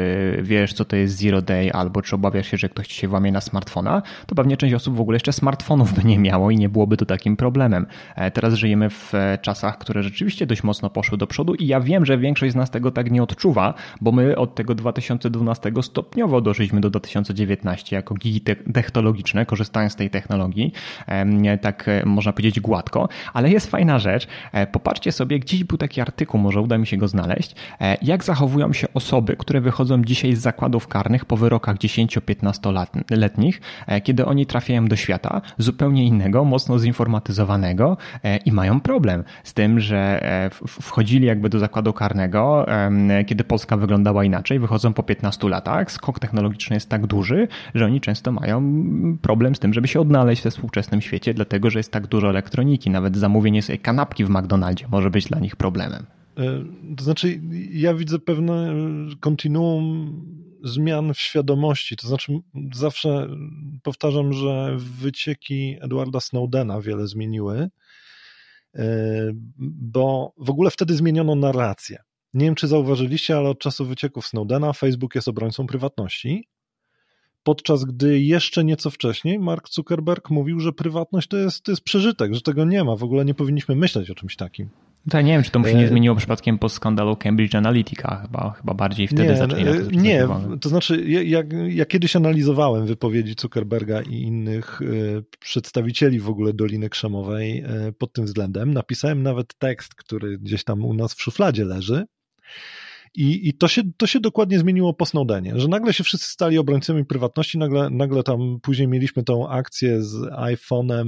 wiesz, co to jest zero day, albo czy obawiasz się, że ktoś ci się włamie na smartfona, to pewnie część osób w ogóle jeszcze smartfonów by nie miało i nie byłoby to takim problemem. E, teraz żyjemy w e, czasach, które rzeczywiście dość mocno poszły do przodu i ja wiem, że większość z nas tego tak nie odczuwa, bo my od tego 2012 stopniowo doszliśmy do 2019 jako gigi technologiczne, korzystając z tej technologii, tak można powiedzieć gładko, ale jest fajna rzecz. Popatrzcie sobie, gdzieś był taki artykuł, może uda mi się go znaleźć, jak zachowują się osoby, które wychodzą dzisiaj z zakładów karnych po wyrokach 10-15-letnich, e, kiedy oni trafiają do świata zupełnie innego, mocno zinformatyzowanego e, i mają problem z tym, że e, wchodzili jakby do zakładu karnego, kiedy Polska wyglądała inaczej, wychodzą po 15 latach, skok technologiczny jest tak duży, że oni często mają problem z tym, żeby się odnaleźć we współczesnym świecie, dlatego że jest tak dużo elektroniki. Nawet zamówienie sobie kanapki w McDonaldzie może być dla nich problemem.
To znaczy, ja widzę pewne kontinuum zmian w świadomości. To znaczy, zawsze powtarzam, że wycieki Edwarda Snowdena wiele zmieniły, e, bo w ogóle wtedy zmieniono narrację. Nie wiem, czy zauważyliście, ale od czasu wycieków Snowdena Facebook jest obrońcą prywatności. Podczas gdy jeszcze nieco wcześniej Mark Zuckerberg mówił, że prywatność to jest, to jest przeżytek, że tego nie ma, w ogóle nie powinniśmy myśleć o czymś takim.
To nie wiem, czy to mu się nie e, zmieniło przypadkiem po skandalu Cambridge Analytica, chyba, chyba bardziej wtedy nie, zaczęli
na to Nie, to znaczy ja, ja, kiedyś analizowałem wypowiedzi Zuckerberga i innych y, przedstawicieli w ogóle Doliny Krzemowej pod tym względem. Napisałem nawet tekst, który gdzieś tam u nas w szufladzie leży. I, i to, się, to się dokładnie zmieniło po Snowdenie, że nagle się wszyscy stali obrońcami prywatności, nagle, nagle tam później mieliśmy tą akcję z iPhone'em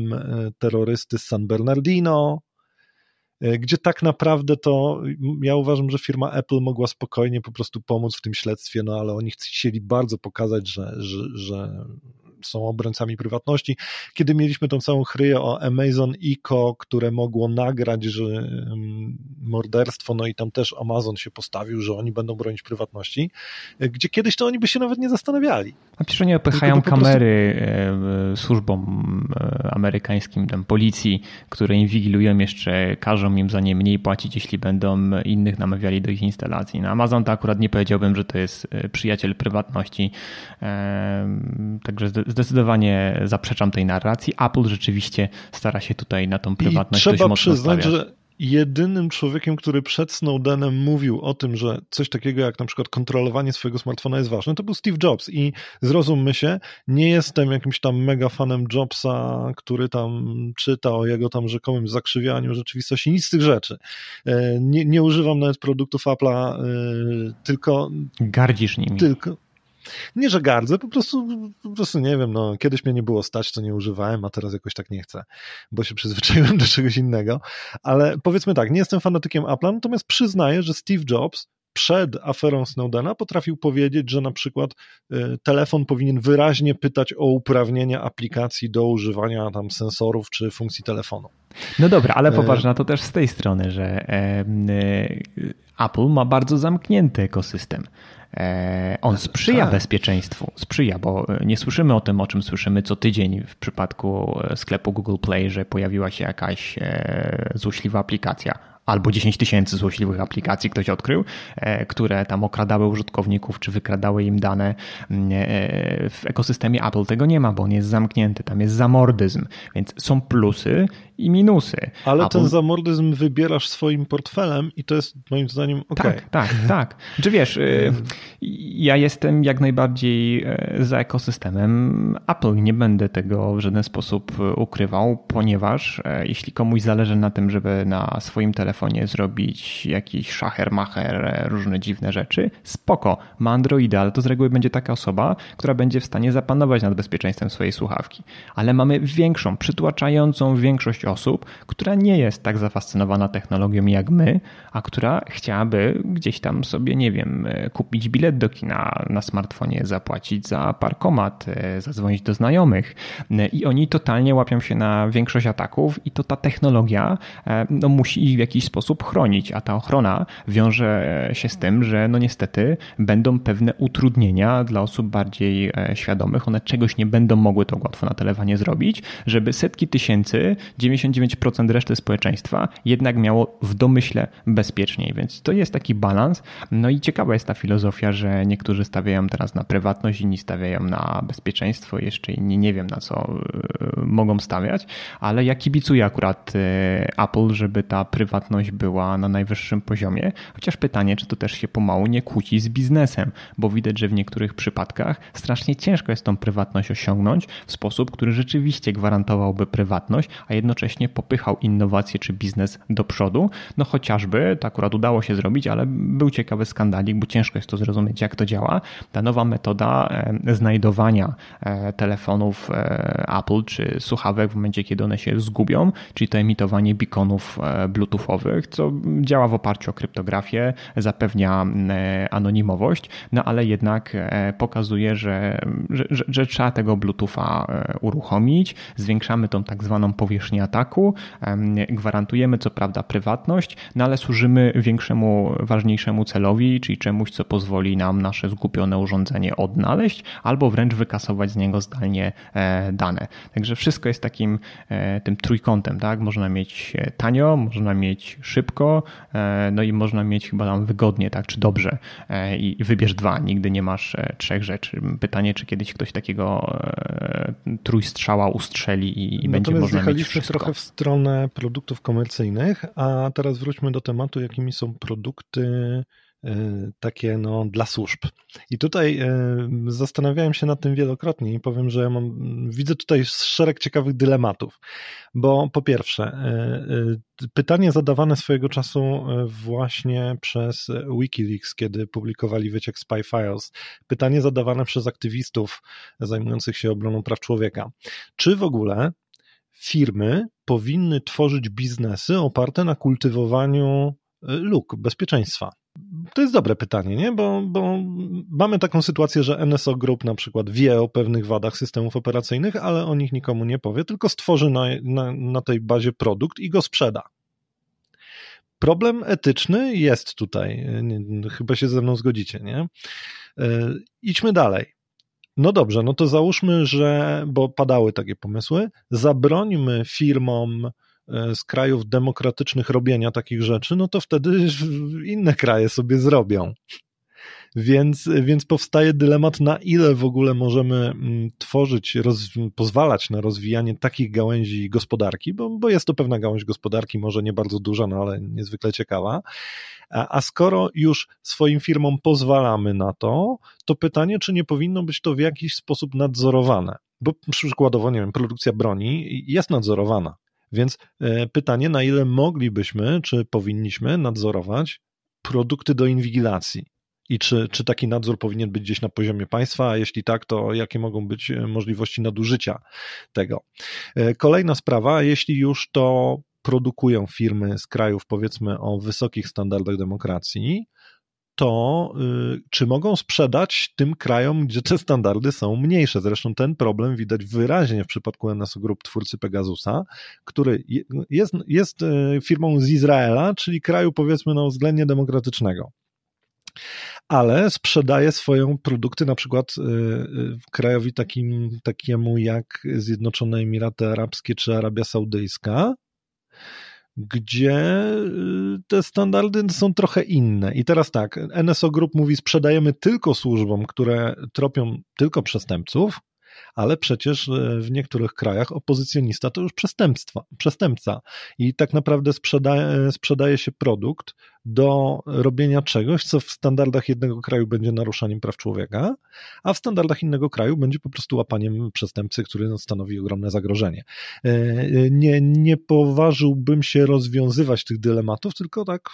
terrorysty z San Bernardino, E, gdzie tak naprawdę to ja uważam, że firma Apple mogła spokojnie po prostu pomóc w tym śledztwie, no ale oni chcieli bardzo pokazać, że, że, że są obrońcami prywatności. Kiedy mieliśmy tą całą chryję o Amazon Eco, które mogło nagrać, że morderstwo, no i tam też Amazon się postawił, że oni będą bronić prywatności, gdzie kiedyś to oni by się nawet nie zastanawiali.
A przecież oni opychają kamery prostu... służbom e, amerykańskim, tam policji, które inwigilują jeszcze, każą im za nie mniej płacić, jeśli będą innych namawiali do ich instalacji. Na Amazon to akurat nie powiedziałbym, że to jest e, przyjaciel prywatności, także zdecydowanie zaprzeczam tej narracji. Apple rzeczywiście stara się tutaj na tą prywatność
I trzeba przyznać, stawiać. że jedynym człowiekiem, który przed Snowdenem mówił o tym, że coś takiego jak na przykład kontrolowanie swojego smartfona jest ważne, to był Steve Jobs i zrozummy się, nie jestem jakimś tam mega fanem Jobsa, który tam czyta o jego tam rzekomym zakrzywianiu rzeczywistości, nic z tych rzeczy. E, nie, nie używam nawet produktów Apple'a, e, tylko...
Gardzisz nimi.
Tylko, nie, że gardzę, po prostu, po prostu nie wiem, no, kiedyś mnie nie było stać, to nie używałem, a teraz jakoś tak nie chcę, bo się przyzwyczaiłem (laughs) do czegoś innego, ale powiedzmy tak, nie jestem fanatykiem Apple'a, natomiast przyznaję, że Steve Jobs przed aferą Snowdena potrafił powiedzieć, że na przykład y, telefon powinien wyraźnie pytać o uprawnienia aplikacji do używania tam sensorów czy funkcji telefonu.
No dobra, ale e, popatrz na to też z tej strony, że e, Apple ma bardzo zamknięty ekosystem. E, on sprzyja tak. bezpieczeństwu, sprzyja, bo nie słyszymy o tym, o czym słyszymy co tydzień w przypadku sklepu Google Play, że pojawiła się jakaś złośliwa aplikacja albo 10 tysięcy złośliwych aplikacji ktoś odkrył, e, które tam okradały użytkowników, czy wykradały im dane. Mm, e, w ekosystemie Apple tego nie ma, bo on jest zamknięty, tam jest zamordyzm, więc są plusy i minusy.
Ale Apple... ten zamordyzm wybierasz swoim portfelem i to jest moim zdaniem ok.
Tak, tak, tak. Czy wiesz, y, ja jestem jak najbardziej y, za ekosystemem Apple. Nie będę tego w żaden sposób ukrywał, ponieważ y, jeśli komuś zależy na tym, żeby na swoim telefonie zrobić jakiś szacher, macher, różne dziwne rzeczy, spoko, ma Androida, ale to z reguły będzie taka osoba, która będzie w stanie zapanować nad bezpieczeństwem swojej słuchawki. Ale mamy większą, przytłaczającą większość osób, która nie jest tak zafascynowana technologią jak my, a która chciałaby gdzieś tam sobie, nie wiem, kupić bilet do kina na smartfonie, zapłacić za parkomat, e, zadzwonić do znajomych. I oni totalnie łapią się na większość ataków i to ta technologia e, no, musi ich w jakiś sposób chronić, a ta ochrona wiąże się z tym, że no niestety będą pewne utrudnienia dla osób bardziej e, świadomych. One czegoś nie będą mogły to łatwo na telefonie zrobić, żeby setki tysięcy, 99% reszty społeczeństwa jednak miało w domyśle bezpieczniej. Więc to jest taki balans. No i ciekawa jest ta filozofia, że niektórzy stawiają teraz na prywatność, inni stawiają na bezpieczeństwo, jeszcze inni nie wiem na co e, mogą stawiać, ale ja kibicuję akurat e, Apple, żeby ta prywatność była na najwyższym poziomie. Chociaż pytanie, czy to też się pomału nie kłóci z biznesem, bo widać, że w niektórych przypadkach strasznie ciężko jest tą prywatność osiągnąć w sposób, który rzeczywiście gwarantowałby prywatność, a jednocześnie popychał innowacje czy biznes do przodu. No chociażby, to akurat udało się zrobić, ale był ciekawy skandalik, bo ciężko jest to zrozumieć, jak to działa. Ta nowa metoda e, znajdowania e, telefonów e, Apple czy słuchawek w momencie, kiedy one się zgubią, czyli to emitowanie beaconów bluetoothowych, co działa w oparciu o kryptografię, zapewnia anonimowość, no ale jednak pokazuje, że, że, że trzeba tego bluetootha uruchomić, zwiększamy tą tak zwaną powierzchnię ataku, gwarantujemy co prawda prywatność, no ale służymy większemu, ważniejszemu celowi, czyli czemuś, co pozwoli nam nasze zgubione urządzenie odnaleźć albo wręcz wykasować z niego zdalnie e, dane. Także wszystko jest takim e, tym trójkątem, tak? Można mieć e, tanio, można mieć szybko, no i można mieć chyba tam wygodnie, tak? Czy dobrze i wybierz dwa, nigdy nie masz trzech rzeczy. Pytanie, czy kiedyś ktoś takiego trójstrzała ustrzeli i, i będzie można mieć wszystko.
Trochę w stronę produktów komercyjnych, a teraz wróćmy do tematu, jakimi są produkty E, takie no, dla służb. I tutaj e, zastanawiałem się nad tym wielokrotnie i powiem, że ja mam, widzę tutaj szereg ciekawych dylematów, bo po pierwsze, e, pytanie zadawane swojego czasu właśnie przez Wikileaks, kiedy publikowali wyciek Spy Files, pytanie zadawane przez aktywistów zajmujących się obroną praw człowieka. Czy w ogóle firmy powinny tworzyć biznesy oparte na kultywowaniu luk bezpieczeństwa? To jest dobre pytanie, nie? Bo, bo mamy taką sytuację, że NSO Group na przykład wie o pewnych wadach systemów operacyjnych, ale o nich nikomu nie powie, tylko stworzy na, na, na tej bazie produkt i go sprzeda. Problem etyczny jest tutaj. Chyba się ze mną zgodzicie, nie? E, idźmy dalej. No dobrze, no to załóżmy, że, bo padały takie pomysły, zabrońmy firmom E, z krajów demokratycznych robienia takich rzeczy, no to wtedy inne kraje sobie zrobią. Więc, więc powstaje dylemat, na ile w ogóle możemy mm, tworzyć, roz, pozwalać na rozwijanie takich gałęzi gospodarki, bo, bo jest to pewna gałąź gospodarki, może nie bardzo duża, no ale niezwykle ciekawa. A, a skoro już swoim firmom pozwalamy na to, to pytanie, czy nie powinno być to w jakiś sposób nadzorowane? Bo przykładowo, nie wiem, produkcja broni jest nadzorowana. Więc e, pytanie, na ile moglibyśmy, czy powinniśmy nadzorować produkty do inwigilacji? I czy, czy taki nadzór powinien być gdzieś na poziomie państwa, a jeśli tak, to jakie mogą być e, możliwości nadużycia tego? E, kolejna sprawa, jeśli już to produkują firmy z krajów, powiedzmy, o wysokich standardach demokracji, to y, czy mogą sprzedać tym krajom, gdzie te standardy są mniejsze. Zresztą ten problem widać wyraźnie w przypadku NSO Group, twórcy Pegasusa, który jest, jest y, firmą z Izraela, czyli kraju powiedzmy no, względnie demokratycznego ale sprzedaje swoją produkty na przykład y, krajowi takim, takiemu jak Zjednoczone Emiraty Arabskie czy Arabia Saudyjska, gdzie y, te standardy są trochę inne. I teraz tak, NSO Group mówi, sprzedajemy tylko służbom, które tropią tylko przestępców, ale przecież w niektórych krajach opozycjonista to już przestępstwa, przestępca i tak naprawdę sprzedaje się produkt do robienia czegoś, co w standardach jednego kraju będzie naruszaniem praw człowieka, a w standardach innego kraju będzie po prostu łapaniem przestępcy, który stanowi ogromne zagrożenie. E, e, nie, nie poważyłbym się rozwiązywać tych dylematów, tylko tak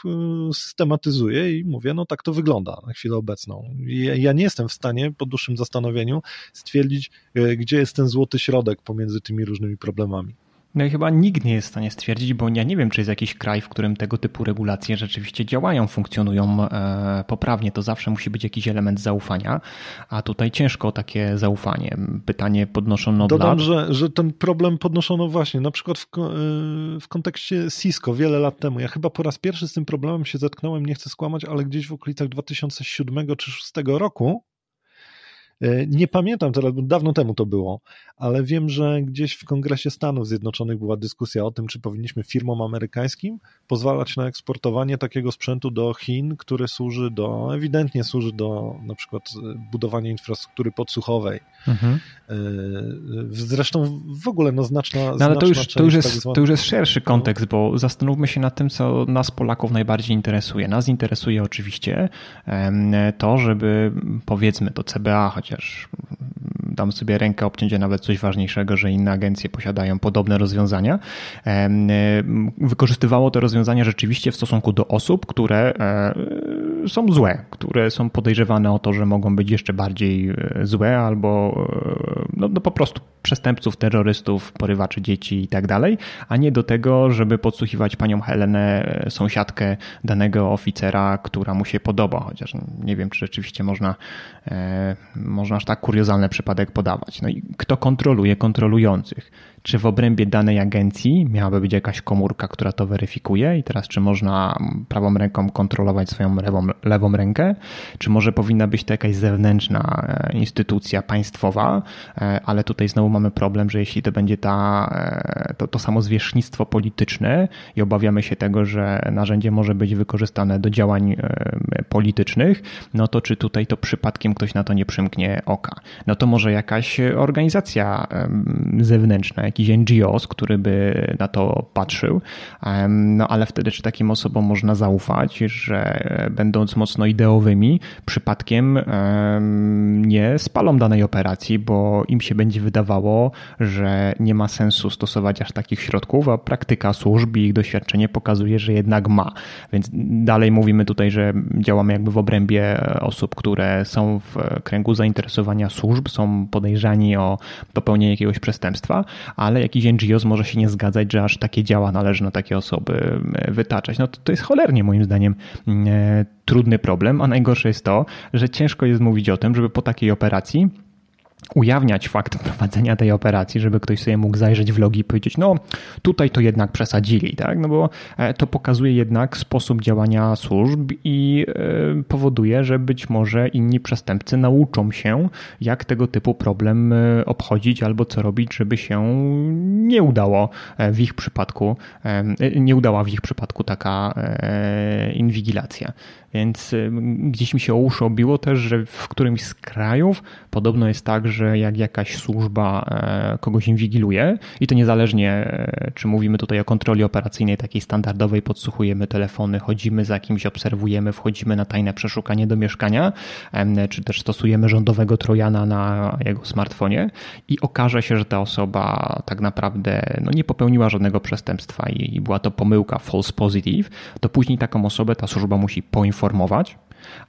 systematyzuję i mówię, no tak to wygląda na chwilę obecną. Ja, ja nie jestem w stanie po dłuższym zastanowieniu stwierdzić, gdzie jest ten złoty środek pomiędzy tymi różnymi problemami.
No i chyba nikt nie jest w stanie stwierdzić, bo ja nie wiem, czy jest jakiś kraj, w którym tego typu regulacje rzeczywiście działają, funkcjonują e, poprawnie. To zawsze musi być jakiś element zaufania, a tutaj ciężko takie zaufanie. Pytanie podnoszono
Dodam,
lat.
że, że ten problem podnoszono właśnie na przykład w, e, w kontekście Cisco wiele lat temu. Ja chyba po raz pierwszy z tym problemem się zetknąłem, nie chcę skłamać, ale gdzieś w okolicach 2007 czy 2006 roku nie pamiętam teraz, bo dawno temu to było, ale wiem, że gdzieś w Kongresie Stanów Zjednoczonych była dyskusja o tym, czy powinniśmy firmom amerykańskim pozwalać na eksportowanie takiego sprzętu do Chin, który służy do, ewidentnie służy do na przykład budowania infrastruktury podsłuchowej. Mhm. E, zresztą w ogóle no, znaczna.
No, ale to już, to, już jest, tak to już jest szerszy no. kontekst, bo zastanówmy się nad tym, co nas Polaków najbardziej interesuje. Nas interesuje oczywiście to, żeby powiedzmy to CBA, choć chociaż dam sobie rękę obciąć nawet coś ważniejszego, że inne agencje posiadają podobne rozwiązania, wykorzystywało te rozwiązania rzeczywiście w stosunku do osób, które e, są złe, które są podejrzewane o to, że mogą być jeszcze bardziej e, złe albo e, no, no po prostu przestępców, terrorystów, porywaczy dzieci i tak dalej, a nie do tego, żeby podsłuchiwać panią Helenę, sąsiadkę danego oficera, która mu się podoba, chociaż nie wiem, czy rzeczywiście można, można aż tak kuriozalny przypadek podawać. No i kto kontroluje kontrolujących? Czy w obrębie danej agencji miałaby być jakaś komórka, która to weryfikuje? I teraz czy można prawą ręką kontrolować swoją lewą, lewą rękę, czy może powinna być to jakaś zewnętrzna e, instytucja państwowa, e, ale tutaj znowu mamy problem, że jeśli to będzie ta, e, to, to samo zwierzchnictwo polityczne i obawiamy się tego, że narzędzie może być wykorzystane do działań politycznych, no to czy tutaj to przypadkiem ktoś na to nie przymknie oka? No to może jakaś organizacja zewnętrzna, jakiś NGOs, który by na to patrzył. No ale wtedy, czy takim osobom można zaufać, że będąc mocno ideowymi, przypadkiem nie spalą danej operacji, bo im się będzie wydawało, że nie ma sensu stosować aż takich środków, a praktyka służb i ich doświadczenie pokazuje, że jednak ma. Więc dalej mówimy tutaj, że działamy jakby w obrębie osób, które są w kręgu zainteresowania służb, są podejrzani o popełnienie jakiegoś przestępstwa, ale jakiś NGOs może się nie zgadzać, że aż takie działa należy na takie osoby e, wytaczać. No to, to jest cholernie moim zdaniem e, trudny problem, a najgorsze jest to, że ciężko jest mówić o tym, żeby po takiej operacji ujawniać fakt prowadzenia tej operacji, żeby ktoś sobie mógł zajrzeć w logi i powiedzieć, no tutaj to jednak przesadzili, tak? No bo e, to pokazuje jednak sposób działania służb i e, powoduje, że być może inni przestępcy nauczą się, jak tego typu problem e, obchodzić albo co robić, żeby się nie udało w ich przypadku, nie udała w ich przypadku taka inwigilacja. Więc gdzieś mi się o uszy obiło też, że w którymś z krajów podobno jest tak, że jak jakaś służba e, kogoś inwigiluje i to niezależnie, e, czy mówimy tutaj o kontroli operacyjnej takiej standardowej, podsłuchujemy telefony, chodzimy za kimś, obserwujemy, wchodzimy na tajne przeszukanie do mieszkania, czy też stosujemy rządowego trojana na jego smartfonie i okaże się, że ta osoba tak naprawdę no, nie popełniła żadnego przestępstwa i, i była to pomyłka false positive, to później taką osobę ta służba musi poinformować,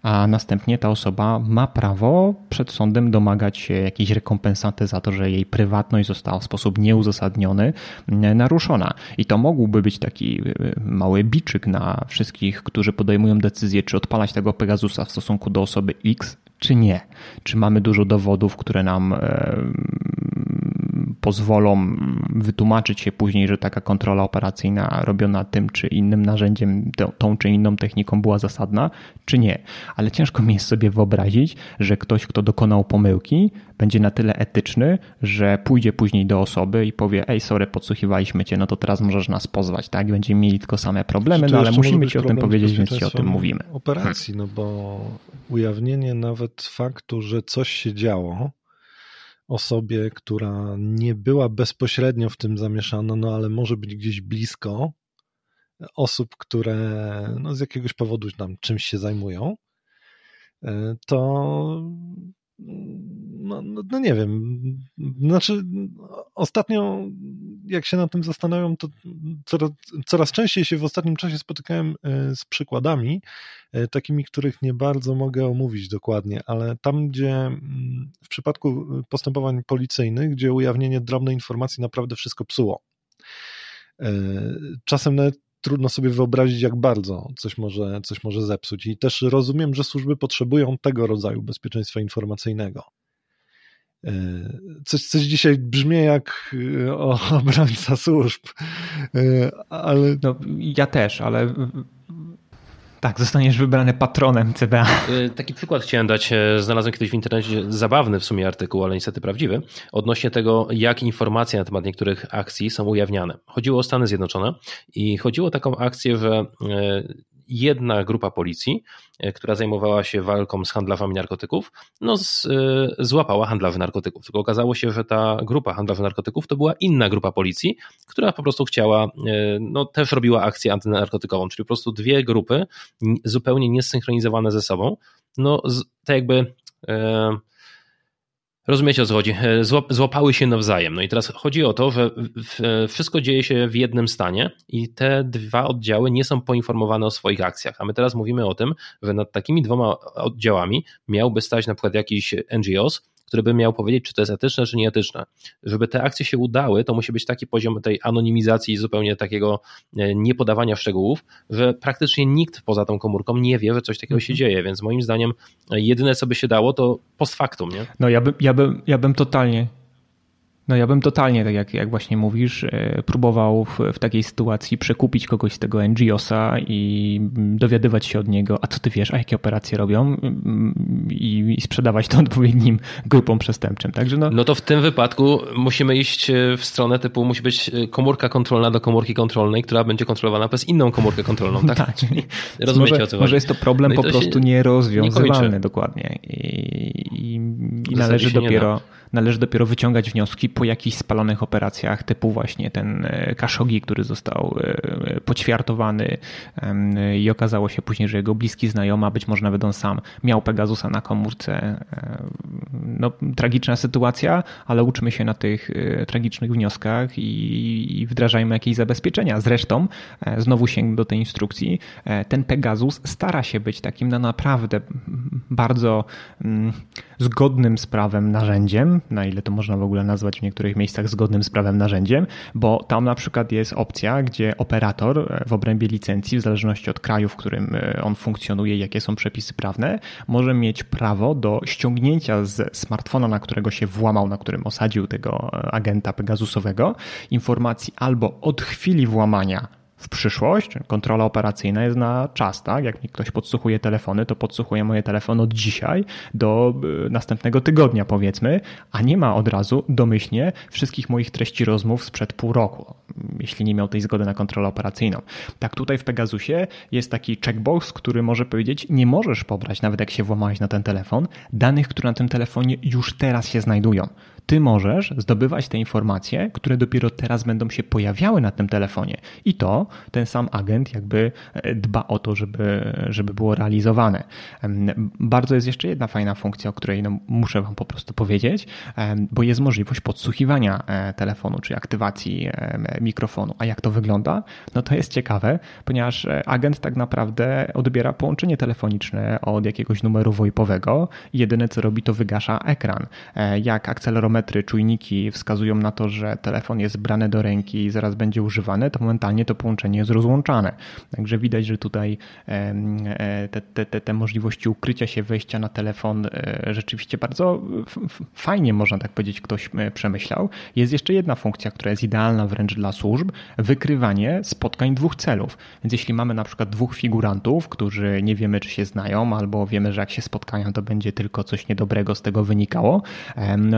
a następnie ta osoba ma prawo przed sądem domagać się jakiejś rekompensaty za to, że jej prywatność została w sposób nieuzasadniony naruszona. I to mógłby być taki y, mały biczyk na wszystkich, którzy podejmują decyzję, czy odpalać tego Pegasusa w stosunku do osoby X, czy nie. Czy mamy dużo dowodów, które nam pozwolą wytłumaczyć się później, że taka kontrola operacyjna robiona tym czy innym narzędziem, tą czy inną techniką była zasadna, czy nie. Ale ciężko mi jest sobie wyobrazić, że ktoś, kto dokonał pomyłki, będzie na tyle etyczny, że pójdzie później do osoby i powie: Ej, sorry, podsłuchiwaliśmy cię, no to teraz możesz nas pozwać, tak? Będziemy mieli tylko same problemy, no ale musimy ci o tym powiedzieć, więc ci o tym mówimy.
Operacji, no bo ujawnienie nawet faktu, że coś się działo, osobie, która nie była bezpośrednio w tym zamieszana, no ale może być gdzieś blisko osób, które no, z jakiegoś powodu tam czymś się zajmują, e, to no, no, no, nie wiem. Znaczy, ostatnio, jak się nad tym zastanawiam, to coraz, coraz częściej się w ostatnim czasie spotykałem e, z przykładami, e, takimi, których nie bardzo mogę omówić dokładnie, ale tam, gdzie mm, w przypadku postępowań policyjnych, gdzie ujawnienie drobnej informacji naprawdę wszystko psuło. Czasem nawet trudno sobie wyobrazić, jak bardzo coś może, coś może zepsuć. I też rozumiem, że służby potrzebują tego rodzaju bezpieczeństwa informacyjnego. E, coś, coś dzisiaj brzmi jak e, obrońca służb, e, ale...
No, ja też, ale tak, zostaniesz wybrany patronem CBA.
Taki przykład chciałem dać. Znalazłem kiedyś w internecie zabawny w sumie artykuł, ale niestety prawdziwy, odnośnie tego, jak informacje na temat niektórych akcji są ujawniane. Chodziło o Stany Zjednoczone i chodziło o taką akcję, że jedna grupa policji, e, która zajmowała się walką z handlarzami narkotyków, no z, e, złapała handlarzy narkotyków. Tylko okazało się, że ta grupa handlarzy narkotyków to była inna grupa policji, która po prostu chciała, e, no też robiła akcję antynarkotykową, czyli po prostu dwie grupy zupełnie niesynchronizowane ze sobą, no tak jakby Rozumiecie o co chodzi? E, złapały się nawzajem. No i teraz chodzi o to, że wszystko dzieje się w jednym stanie i te dwa oddziały nie są poinformowane o swoich akcjach. A my teraz mówimy o tym, że nad takimi dwoma oddziałami miałby stać na przykład jakiś NGOs, który by miał powiedzieć, czy to jest etyczne, czy nieetyczne. Żeby te akcje się udały, to musi być taki poziom tej anonimizacji, zupełnie takiego e, niepodawania szczegółów, że praktycznie nikt poza tą komórką nie wie, że coś takiego się mhm. dzieje, więc moim zdaniem e, jedyne, co by się dało, to post factum. Nie?
No ja bym, ja bym, ja bym totalnie no ja bym totalnie, tak jak, jak właśnie mówisz, e, próbował w, w takiej sytuacji przekupić kogoś z tego NGOsa i dowiadywać się od niego, a co ty wiesz, a jakie operacje robią i, i sprzedawać to (laughs) odpowiednim grupom przestępczym. Także no...
no to w tym wypadku musimy iść e, w stronę typu, musi być e, komórka kontrolna do komórki kontrolnej, która będzie kontrolowana przez inną komórkę kontrolną. (laughs) Tak, tak czyli (laughs)
rozumiecie może, o co chodzi. Może jest to problem no po prostu nierozwiązywalny nie dokładnie i, i, i należy dopiero należy dopiero wyciągać wnioski po jakichś spalonych operacjach, typu właśnie ten e, Khashoggi, który został e, poćwiartowany i okazało się później, że jego bliski znajoma, być może nawet on sam, miał Pegasusa na komórce. E, no, tragiczna sytuacja, ale uczmy się na tych tragicznych wnioskach i, wdrażajmy jakieś zabezpieczenia. Zresztą, znowu sięgnę do tej instrukcji, ten Pegasus stara się być takim na naprawdę bardzo mm, zgodnym z prawem narzędziem, na ile to można w ogóle nazwać w niektórych miejscach zgodnym z prawem narzędziem, bo tam na przykład jest opcja, gdzie operator e, w obrębie licencji, w zależności od kraju, w którym e, on funkcjonuje, jakie są przepisy prawne, może mieć prawo do ściągnięcia z smartfona, na którego się włamał, na którym osadził tego e, agenta Pegasusowego, informacji albo od chwili włamania w przyszłość. Kontrola operacyjna jest na czas, tak? Jak mi ktoś podsłuchuje telefony, to podsłuchuje moje telefony od dzisiaj do y, następnego tygodnia, powiedzmy, a nie ma od razu domyślnie wszystkich moich treści rozmów sprzed pół roku, jeśli nie miał tej zgody na kontrolę operacyjną. Tak tutaj w Pegasusie jest taki checkbox, który może powiedzieć, nie możesz pobrać, nawet jak się włamałeś na ten telefon, danych, które na tym telefonie już teraz się znajdują ty możesz zdobywać te informacje, które dopiero teraz będą się pojawiały na tym telefonie. I to ten sam agent jakby e, dba o to, żeby, żeby było realizowane. Bardzo jest jeszcze jedna fajna funkcja, o której no, muszę Wam po prostu powiedzieć, bo jest możliwość podsłuchiwania e, telefonu, czy aktywacji mikrofonu. A jak to wygląda? No to jest ciekawe, ponieważ e, agent tak naprawdę odbiera połączenie telefoniczne od jakiegoś numeru VoIPowego i jedyne co robi to wygasza ekran. Jak akcelerometr barometry, czujniki wskazują na to, że telefon jest brany do ręki i zaraz będzie używany, to momentalnie to połączenie jest rozłączane. Także widać, że tutaj e, te, te, te, te możliwości ukrycia się, wejścia na telefon e, rzeczywiście bardzo fajnie, można tak powiedzieć, ktoś e, przemyślał. Jest jeszcze jedna funkcja, która jest idealna wręcz dla służb, wykrywanie spotkań dwóch celów. Więc jeśli mamy na przykład dwóch figurantów, którzy nie wiemy, czy się znają, albo wiemy, że jak się spotkają, to będzie tylko coś niedobrego z tego wynikało,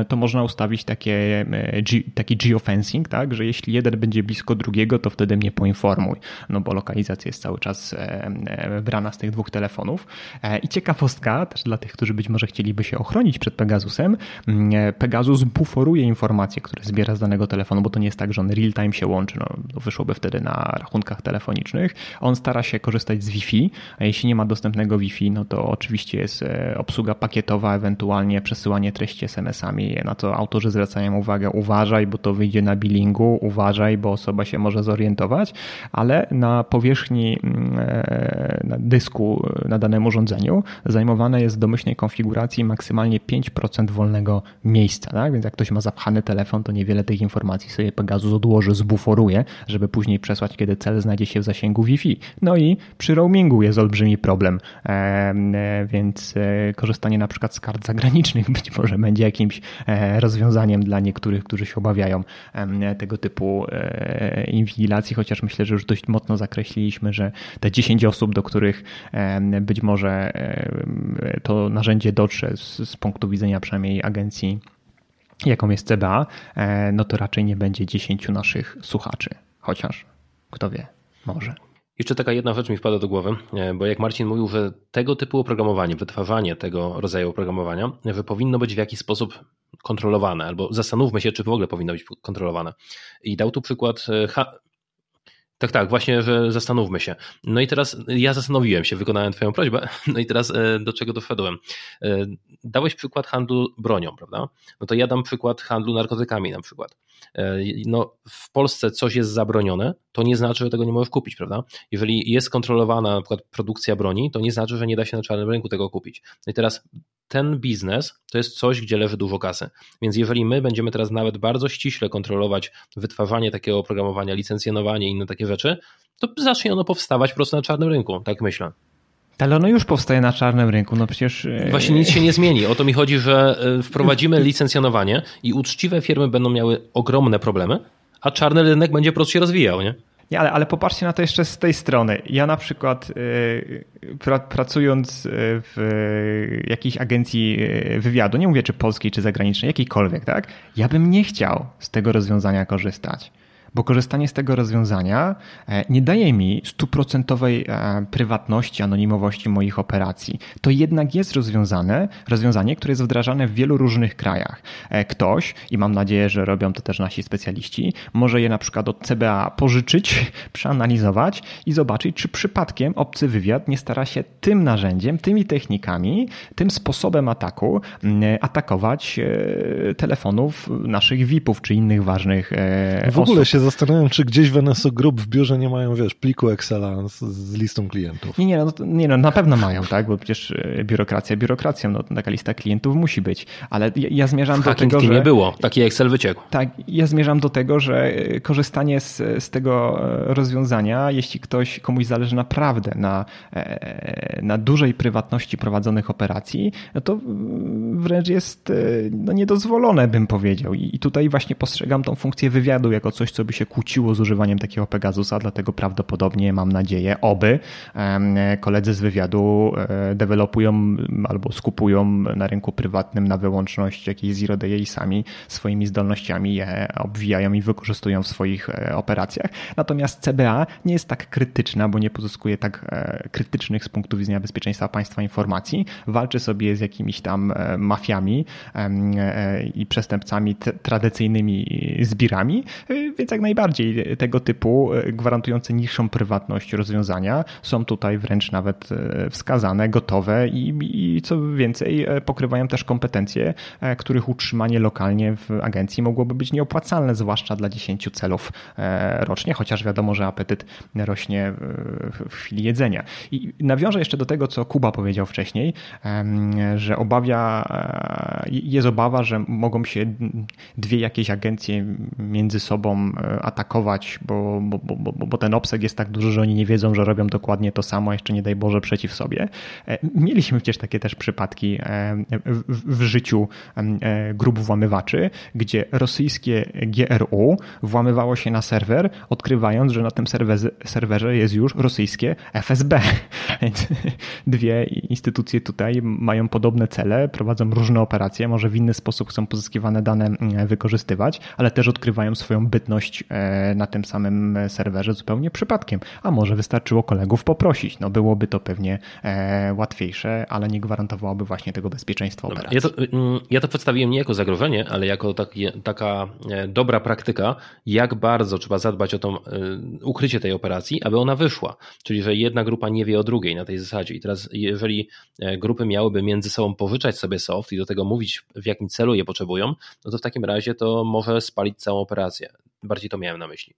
to można ustawić takie, e, taki geofencing, tak, że jeśli jeden będzie blisko drugiego, to wtedy mnie poinformuj, no bo lokalizacja jest cały czas e, e, brana z tych dwóch telefonów. I ciekawostka, też dla tych, którzy być może chcieliby się ochronić przed Pegasusem, mm, Pegasus buforuje informacje, które zbiera z danego telefonu, bo to nie jest tak, że on real time się łączy, no, wyszłoby wtedy na rachunkach telefonicznych. On stara się korzystać z Wi-Fi, a jeśli nie ma dostępnego Wi-Fi, no to oczywiście jest obsługa pakietowa, ewentualnie przesyłanie treści SMS-ami, na to autorzy zwracają uwagę, uważaj, bo to wyjdzie na billingu, uważaj, bo osoba się może zorientować, ale na powierzchni mm, e, na dysku na danym urządzeniu zajmowane jest w domyślnej konfiguracji maksymalnie 5% wolnego miejsca, tak? więc jak ktoś ma zapchany telefon, to niewiele tych informacji sobie Pegasus odłoży, zbuforuje, żeby później przesłać, kiedy cel znajdzie się w zasięgu Wi-Fi. No i przy roamingu jest olbrzymi problem, e, więc korzystanie na przykład z kart zagranicznych (laughs) być może będzie jakimś rozwiązaniem dla niektórych, którzy się obawiają tego typu e, inwigilacji, chociaż myślę, że już dość mocno zakreśliliśmy, że te 10 osób, do których być może to narzędzie dotrze z, z punktu widzenia przynajmniej agencji, jaką jest CBA, e, no to raczej nie będzie 10 naszych słuchaczy. Chociaż, kto wie, może.
Jeszcze taka jedna rzecz mi wpada do głowy, e, bo jak Marcin mówił, że tego typu oprogramowanie, wytwarzanie tego rodzaju oprogramowania, że powinno być w jakiś sposób kontrolowane, albo zastanówmy się, czy w ogóle powinno być kontrolowane. I dał tu przykład e, tak, tak, właśnie, że zastanówmy się. No i teraz ja zastanowiłem się, wykonałem Twoją prośbę, (laughs) no i teraz e, do czego doszedłem. E, dałeś przykład handlu bronią, prawda? No to ja dam przykład handlu narkotykami na przykład. E, no, w Polsce coś jest zabronione, to nie znaczy, że tego nie możesz kupić, prawda? Jeżeli jest kontrolowana na przykład produkcja broni, to nie znaczy, że nie da się na czarnym rynku tego kupić. No i teraz ten biznes to jest coś, gdzie leży dużo kasy. Więc jeżeli my będziemy teraz nawet bardzo ściśle kontrolować wytwarzanie takiego oprogramowania, licencjonowanie i inne takie rzeczy, to zacznie ono powstawać po prostu na czarnym rynku, tak myślę.
Ale ono już powstaje na czarnym rynku, no przecież...
E, Właśnie nic się nie zmieni. O to mi chodzi, że e, wprowadzimy licencjonowanie i uczciwe firmy będą miały ogromne problemy, a czarny rynek będzie po prostu się rozwijał, nie?
Nie, ale, ale popatrzcie na to jeszcze z tej strony. Ja na przykład yy, pra, pracując w jakiejś agencji wywiadu, nie mówię czy polskiej, czy zagranicznej, jakiejkolwiek, tak? Ja bym nie chciał z tego rozwiązania korzystać bo korzystanie z tego rozwiązania e, nie daje mi stuprocentowej e, prywatności, anonimowości moich operacji. To jednak jest rozwiązane, rozwiązanie, które jest wdrażane w wielu różnych krajach. E, ktoś, i mam nadzieję, że robią to też nasi specjaliści, może je na przykład od CBA pożyczyć, (laughs) przeanalizować i zobaczyć, czy przypadkiem obcy wywiad nie stara się tym narzędziem, tymi technikami, tym sposobem ataku atakować telefonów naszych VIP-ów czy innych ważnych
w ogóle osób. się zastanawiam, czy gdzieś w NSO Group w biurze nie mają, wiesz, pliku Excela z, z listą klientów.
Nie, nie, no, nie no, na pewno mają, tak, bo przecież e, biurokracja biurokracją, no taka lista klientów musi być, ale ja, ja zmierzam
w
do tego,
że... nie było, taki Excel wyciekł.
Tak, ja zmierzam do tego, że e, korzystanie z, z tego e, rozwiązania, jeśli ktoś, komuś zależy naprawdę na, na dużej prywatności prowadzonych operacji, no to wręcz jest no, niedozwolone, bym powiedział. I, I tutaj właśnie postrzegam tą funkcję wywiadu jako coś, co by się kłóciło z używaniem takiego Pegasusa, dlatego prawdopodobnie mam nadzieję, oby koledzy z wywiadu e, dewelopują albo skupują na rynku prywatnym na wyłączność jakieś zero day sami swoimi zdolnościami je obwijają i wykorzystują w swoich e, operacjach. Natomiast CBA nie jest tak krytyczna, bo nie pozyskuje tak e, krytycznych z punktu widzenia bezpieczeństwa państwa informacji. Walczy sobie z jakimiś tam mafiami i przestępcami tradycyjnymi zbirami, więc jak najbardziej tego typu e, gwarantujące niższą prywatność rozwiązania są tutaj wręcz nawet e, wskazane, gotowe i, i co więcej e, pokrywają też kompetencje, których utrzymanie lokalnie w agencji mogłoby być nieopłacalne, zwłaszcza dla 10 celów rocznie, chociaż wiadomo, że apetyt rośnie w chwili jedzenia. I nawiążę jeszcze do tego, co Kuba powiedział wcześniej, że obawia, jest obawa, że mogą się dwie jakieś agencje między sobą atakować, bo, bo, bo, bo ten obseg jest tak duży, że oni nie wiedzą, że robią dokładnie to samo, jeszcze nie daj Boże przeciw sobie. E, mieliśmy przecież takie też przypadki e, w, życiu e, grup włamywaczy, gdzie rosyjskie GRU włamywało się na serwer, odkrywając, że na tym serwerze, serwerze jest już rosyjskie FSB. (laughs) Więc dwie instytucje tutaj mają podobne cele, prowadzą różne operacje, może w inny sposób chcą pozyskiwane dane wykorzystywać, ale też odkrywają swoją bytność usiąść e, na tym samym serwerze zupełnie przypadkiem, a może wystarczyło kolegów poprosić. No byłoby to pewnie e, łatwiejsze, ale nie gwarantowałoby właśnie tego bezpieczeństwa operacji.
Ja to, mm, ja to przedstawiłem nie jako zagrożenie, ale jako taki, taka dobra praktyka, jak bardzo trzeba zadbać o to ukrycie tej operacji, aby ona wyszła. Czyli, że jedna grupa nie wie o drugiej na tej zasadzie. I teraz, jeżeli grupy miałyby między sobą pożyczać sobie soft i do tego mówić, w jakim celu je potrzebują, no to w takim razie to może spalić całą operację. Bardziej to miałem na myśli.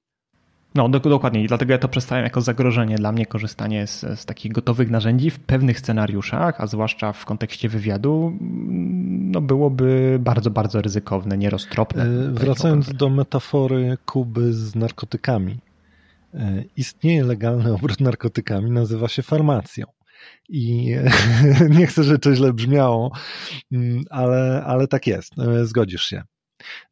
No, dokładnie. I dlatego ja to przedstawiam jako zagrożenie dla mnie korzystanie z, z, takich gotowych narzędzi w pewnych scenariuszach, a zwłaszcza w kontekście wywiadu, no byłoby bardzo, bardzo ryzykowne, nieroztropne.
E, wracając do metafory Kuby z narkotykami. E, istnieje legalny obrót narkotykami, nazywa się farmacją. I (laughs) nie chcę, żeby to źle brzmiało, mm, ale, ale tak jest, e, zgodzisz się.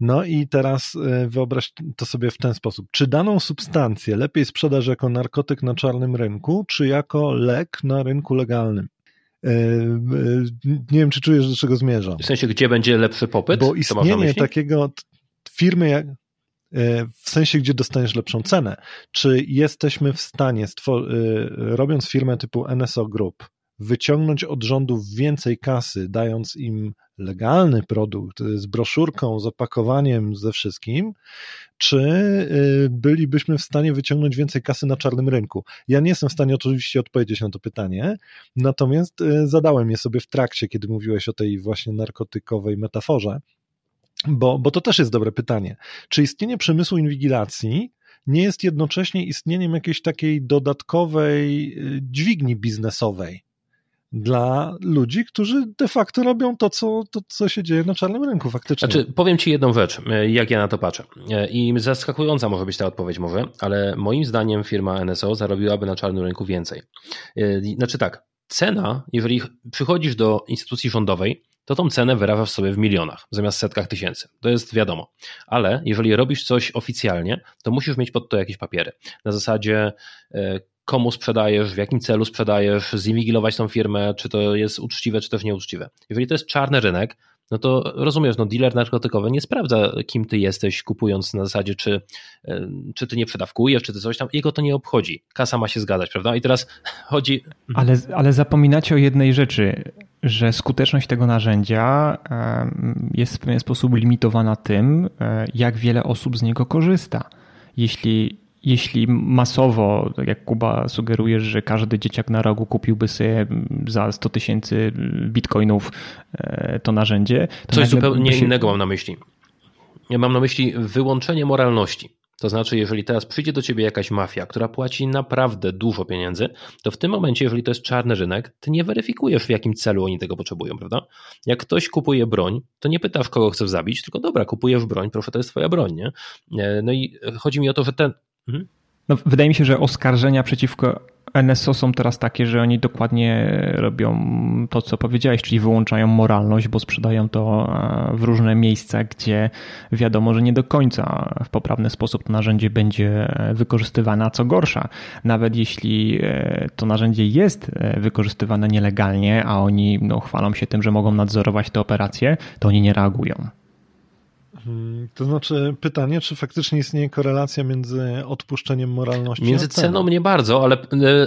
No i teraz e, wyobraź to sobie w ten sposób. Czy daną substancję lepiej sprzedaż jako narkotyk na czarnym rynku, czy jako lek na rynku legalnym? E, nie wiem, czy czujesz, do czego zmierzam.
W sensie, gdzie będzie lepszy popyt?
Bo istnienie takiego firmy jak, w sensie, gdzie dostaniesz lepszą cenę. Czy jesteśmy w stanie, robiąc firmę typu NSO Group, wyciągnąć od rządów więcej kasy, dając im legalny produkt z broszurką, z opakowaniem, ze wszystkim, czy y, bylibyśmy w stanie wyciągnąć więcej kasy na czarnym rynku? Ja nie jestem w stanie oczywiście odpowiedzieć na to pytanie, natomiast y, zadałem je sobie w trakcie, kiedy mówiłeś o tej właśnie narkotykowej metaforze, bo, bo to też jest dobre pytanie. Czy istnienie przemysłu inwigilacji nie jest jednocześnie istnieniem jakiejś takiej dodatkowej y, dźwigni biznesowej? Dla ludzi, którzy de facto robią to co, to, co się dzieje na czarnym rynku faktycznie.
Znaczy, powiem Ci jedną rzecz, e, jak ja na to patrzę. E, I zaskakująca może być ta odpowiedź może, ale moim zdaniem firma NSO zarobiłaby na czarnym rynku więcej. E, znaczy tak, cena, jeżeli przychodzisz do instytucji rządowej, to tą cenę wyrażasz sobie w milionach zamiast setkach tysięcy. To jest wiadomo. Ale jeżeli robisz coś oficjalnie, to musisz mieć pod to jakieś papiery. Na zasadzie komu sprzedajesz, w jakim celu sprzedajesz, zinwigilować tą firmę, czy to jest uczciwe, czy też nieuczciwe. Jeżeli to jest czarny rynek, no to rozumiesz, no dealer narkotykowy nie sprawdza, kim ty jesteś, kupując na zasadzie, czy, e, czy ty nie przedawkujesz, czy ty coś tam. Jego to nie obchodzi. Kasa ma się zgadzać, prawda? I teraz (laughs) chodzi.
Ale, ale zapominacie o jednej rzeczy, że skuteczność tego narzędzia jest w pewien sposób limitowana tym, e, jak wiele osób z niego korzysta. Jeśli jeśli masowo, tak jak Kuba sugerujesz, że każdy dzieciak na rogu kupiłby sobie za 100 tysięcy bitcoinów e, to narzędzie. To
Coś zupełnie się... innego mam na myśli. Ja mam na myśli wyłączenie moralności. To znaczy, jeżeli teraz przyjdzie do ciebie jakaś mafia, która płaci naprawdę dużo pieniędzy, to w tym momencie, jeżeli to jest czarny rynek, ty nie weryfikujesz, w jakim celu oni tego potrzebują, prawda? Jak ktoś kupuje broń, to nie pytasz, kogo chcesz zabić, tylko dobra, kupujesz broń, proszę, to jest twoja broń, nie? E, no i chodzi mi o to, że ten,
Mhm. No, wydaje mi się, że oskarżenia przeciwko NSO są teraz takie, że oni dokładnie robią to, co powiedziałeś, czyli wyłączają moralność, bo sprzedają to e, w różne miejsca, gdzie wiadomo, że nie do końca w poprawny sposób to narzędzie będzie wykorzystywane, a co gorsza, nawet jeśli e, to narzędzie jest e, wykorzystywane nielegalnie, a oni no, chwalą się tym, że mogą nadzorować te operacje, to oni nie reagują.
Hmm, to znaczy pytanie, czy faktycznie istnieje korelacja między odpuszczeniem moralności
Między ceną nie bardzo, ale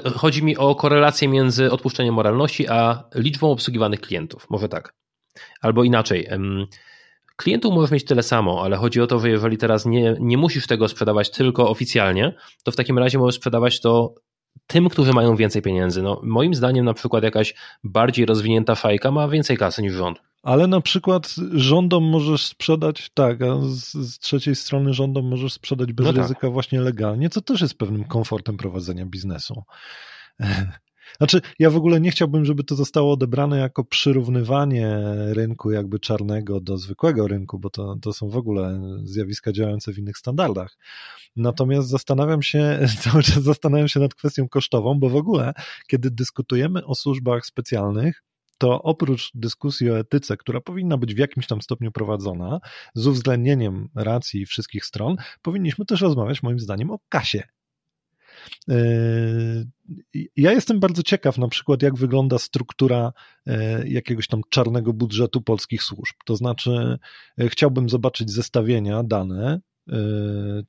e, chodzi mi o korelację między odpuszczeniem moralności a liczbą obsługiwanych klientów. Może tak. Albo inaczej. Klientów możesz mieć tyle samo, ale chodzi o to, że jeżeli teraz nie, nie musisz tego sprzedawać tylko oficjalnie, to w takim razie możesz sprzedawać to tym, którzy mają więcej pieniędzy. No, moim zdaniem na przykład jakaś bardziej rozwinięta fajka ma więcej kasy niż rząd.
Ale na przykład rządom możesz sprzedać, tak, a z, z trzeciej strony rządom możesz sprzedać bez no tak. ryzyka właśnie legalnie, co też jest pewnym komfortem prowadzenia biznesu. (laughs) Znaczy, ja w ogóle nie chciałbym, żeby to zostało odebrane jako przyrównywanie rynku jakby czarnego do zwykłego rynku, bo to, to są w ogóle zjawiska działające w innych standardach. Natomiast zastanawiam się, (laughs) cały czas zastanawiam się nad kwestią kosztową, bo w ogóle, kiedy dyskutujemy o służbach specjalnych, to oprócz dyskusji o etyce, która powinna być w jakimś tam stopniu prowadzona, z uwzględnieniem racji wszystkich stron, powinniśmy też rozmawiać, moim zdaniem, o kasie. Yy, ja jestem bardzo ciekaw, na przykład, jak wygląda struktura yy, jakiegoś tam czarnego budżetu polskich służb. To znaczy, yy, chciałbym zobaczyć zestawienia, dane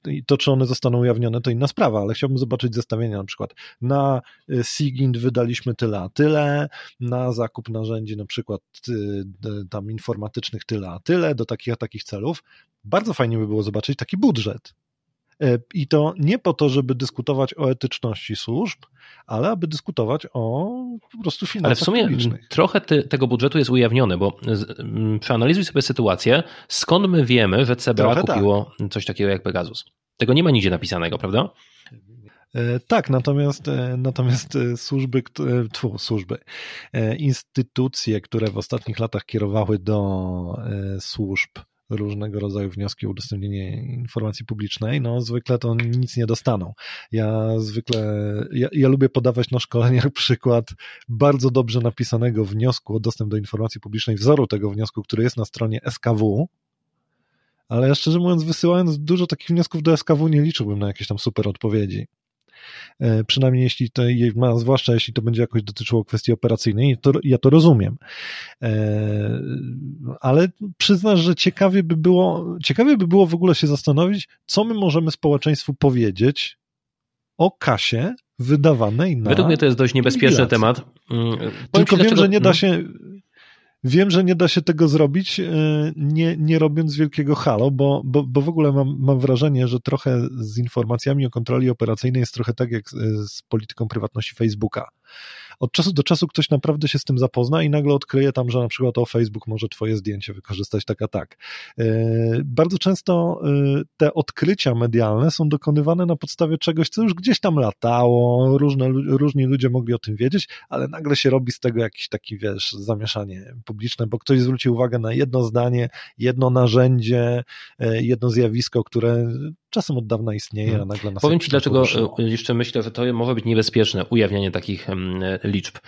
I to, czy one zostaną ujawnione, to inna sprawa, ale chciałbym zobaczyć zestawienia na przykład. Na SIGINT wydaliśmy tyle a tyle, na zakup narzędzi na przykład tam informatycznych tyle a tyle, do takich a takich celów. Bardzo fajnie by było zobaczyć taki budżet. E, I to nie po to, żeby dyskutować o etyczności służb, ale aby dyskutować o po prostu finansach Ale w sumie publicznych.
trochę tego budżetu jest ujawniony, bo przeanalizuj sobie sytuację, skąd my wiemy, że CBA trochę kupiło tak. coś takiego jak Pegasus. Tego nie ma nigdzie napisanego, prawda?
E, tak, natomiast, e, natomiast służby, tfu, służby, instytucje, które w ostatnich latach kierowały do służb różnego rodzaju wnioski o udostępnienie informacji publicznej, no zwykle to nic nie dostaną. Ja zwykle, ja, ja lubię podawać na szkoleniach (laughs) przykład bardzo dobrze napisanego wniosku o dostęp do informacji publicznej, wzoru tego wniosku, który jest na stronie SKW, ale szczerze mówiąc, wysyłając dużo takich wniosków do SKW, nie liczyłbym na jakieś tam super odpowiedzi. E, przynajmniej jeśli to ma, zwłaszcza jeśli to będzie jakoś dotyczyło kwestii operacyjnej, to ja to rozumiem. E, ale przyznasz, że ciekawie by było, ciekawie by było w ogóle się zastanowić, co my możemy społeczeństwu powiedzieć o kasie wydawanej na.
Według mnie to jest dość niebezpieczny temat.
Mm, Tylko wiem, dlaczego... że nie da się Wiem, że nie da się tego zrobić, e, nie, nie robiąc wielkiego halo, bo, bo, bo w ogóle mam, mam wrażenie, że trochę z informacjami o kontroli operacyjnej jest trochę tak jak z, z polityką prywatności Facebooka od czasu do czasu ktoś naprawdę się z tym zapozna i nagle odkryje tam, że na przykład o Facebook może twoje zdjęcie wykorzystać tak a tak. E, bardzo często e, te odkrycia medialne są dokonywane na podstawie czegoś, co już gdzieś tam latało, różne, różni ludzie mogli o tym wiedzieć, ale nagle się robi z tego jakiś taki, wiesz, zamieszanie publiczne, bo ktoś zwróci uwagę na jedno zdanie, jedno narzędzie, e, jedno zjawisko, które czasem od dawna istnieje, a hmm. nagle nas
Powiem Ci, dlaczego poruszyło. jeszcze myślę, że to może być niebezpieczne, ujawnianie takich liczb.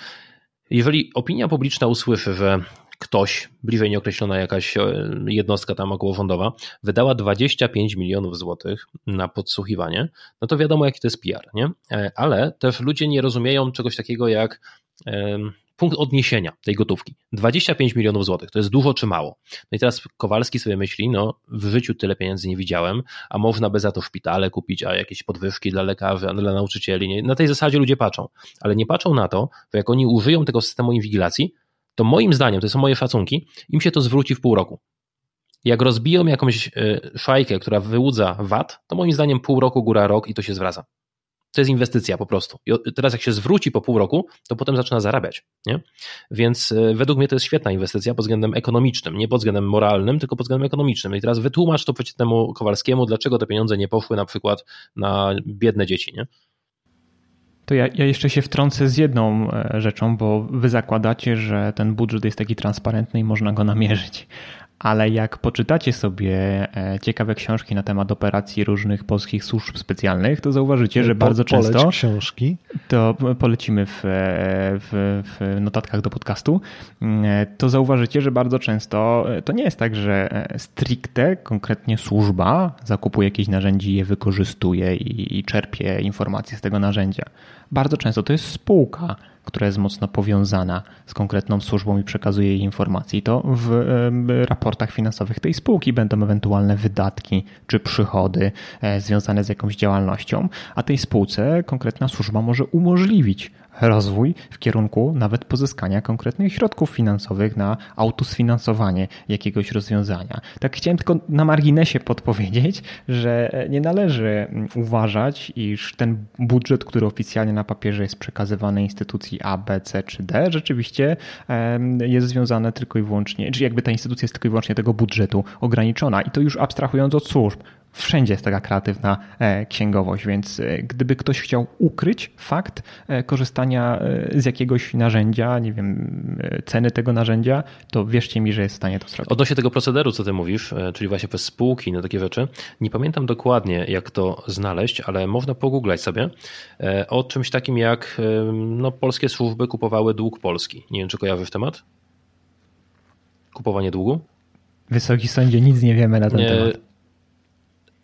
Jeżeli opinia publiczna usłyszy, że ktoś, bliżej nieokreślona jakaś e, jednostka tam okołowądowa, wydała 25 milionów złotych na podsłuchiwanie, no to wiadomo, jaki to jest PR, nie? E, ale też ludzie nie rozumieją czegoś takiego jak punkt odniesienia tej gotówki. 25 milionów złotych, to jest dużo czy mało? No i teraz Kowalski sobie myśli, no w życiu tyle pieniędzy nie widziałem, a można by za to szpitale kupić, a jakieś podwyżki dla lekarzy, a dla nauczycieli. Nie? Na tej zasadzie ludzie patrzą, ale nie patrzą na to, że jak oni użyją tego systemu inwigilacji, to moim zdaniem, to są moje szacunki, im się to zwróci w pół roku. Jak rozbiją jakąś e, szajkę, która wyłudza VAT, to moim zdaniem pół roku, góra rok i to się zwraca. To jest inwestycja po prostu. I teraz jak się zwróci po pół roku, to potem zaczyna zarabiać. Nie? Więc e, według mnie to jest świetna inwestycja pod względem ekonomicznym, nie pod względem moralnym, tylko pod względem ekonomicznym. I teraz wytłumacz to temu Kowalskiemu, dlaczego te pieniądze nie poszły na przykład na biedne dzieci. Nie?
To ja, ja, jeszcze się wtrącę z jedną e, rzeczą, bo wy zakładacie, że ten budżet jest taki transparentny i można go namierzyć ale jak poczytacie sobie e, ciekawe książki na temat operacji różnych polskich służb specjalnych, to zauważycie, że po, bardzo często.
książki.
To polecimy w, w, w, notatkach do podcastu. E, to zauważycie, że bardzo często e, to nie jest tak, że stricte konkretnie służba zakupuje jakieś narzędzie i je wykorzystuje i, i czerpie informacje z tego narzędzia. Bardzo często to jest spółka która jest mocno powiązana z konkretną służbą i przekazuje jej informacje. To w raportach finansowych tej spółki będą ewentualne wydatki czy przychody e, związane z jakąś działalnością, a tej spółce konkretna służba może umożliwić rozwój w kierunku nawet pozyskania konkretnych środków finansowych na autosfinansowanie jakiegoś rozwiązania. Tak chciałem tylko na marginesie podpowiedzieć, że nie należy uważać, iż ten budżet, który oficjalnie na papierze jest przekazywany instytucji A, B, C czy D, rzeczywiście jest związane tylko i wyłącznie, czy jakby ta instytucja jest tylko i wyłącznie tego budżetu ograniczona i to już abstrahując od służb wszędzie jest taka kreatywna e, księgowość, więc e, gdyby ktoś chciał ukryć fakt e, korzystania z jakiegoś narzędzia, nie wiem, ceny tego narzędzia, to wierzcie mi, że jest w stanie to zrobić.
Odnośnie tego procederu, co ty mówisz, czyli właśnie przez spółki, no takie rzeczy, nie pamiętam dokładnie, jak to znaleźć, ale można pogooglać sobie o czymś takim jak no, polskie służby kupowały dług polski. Nie wiem, czy kojarzysz temat? Kupowanie długu?
Wysoki sądzie, nic nie wiemy na ten nie, temat.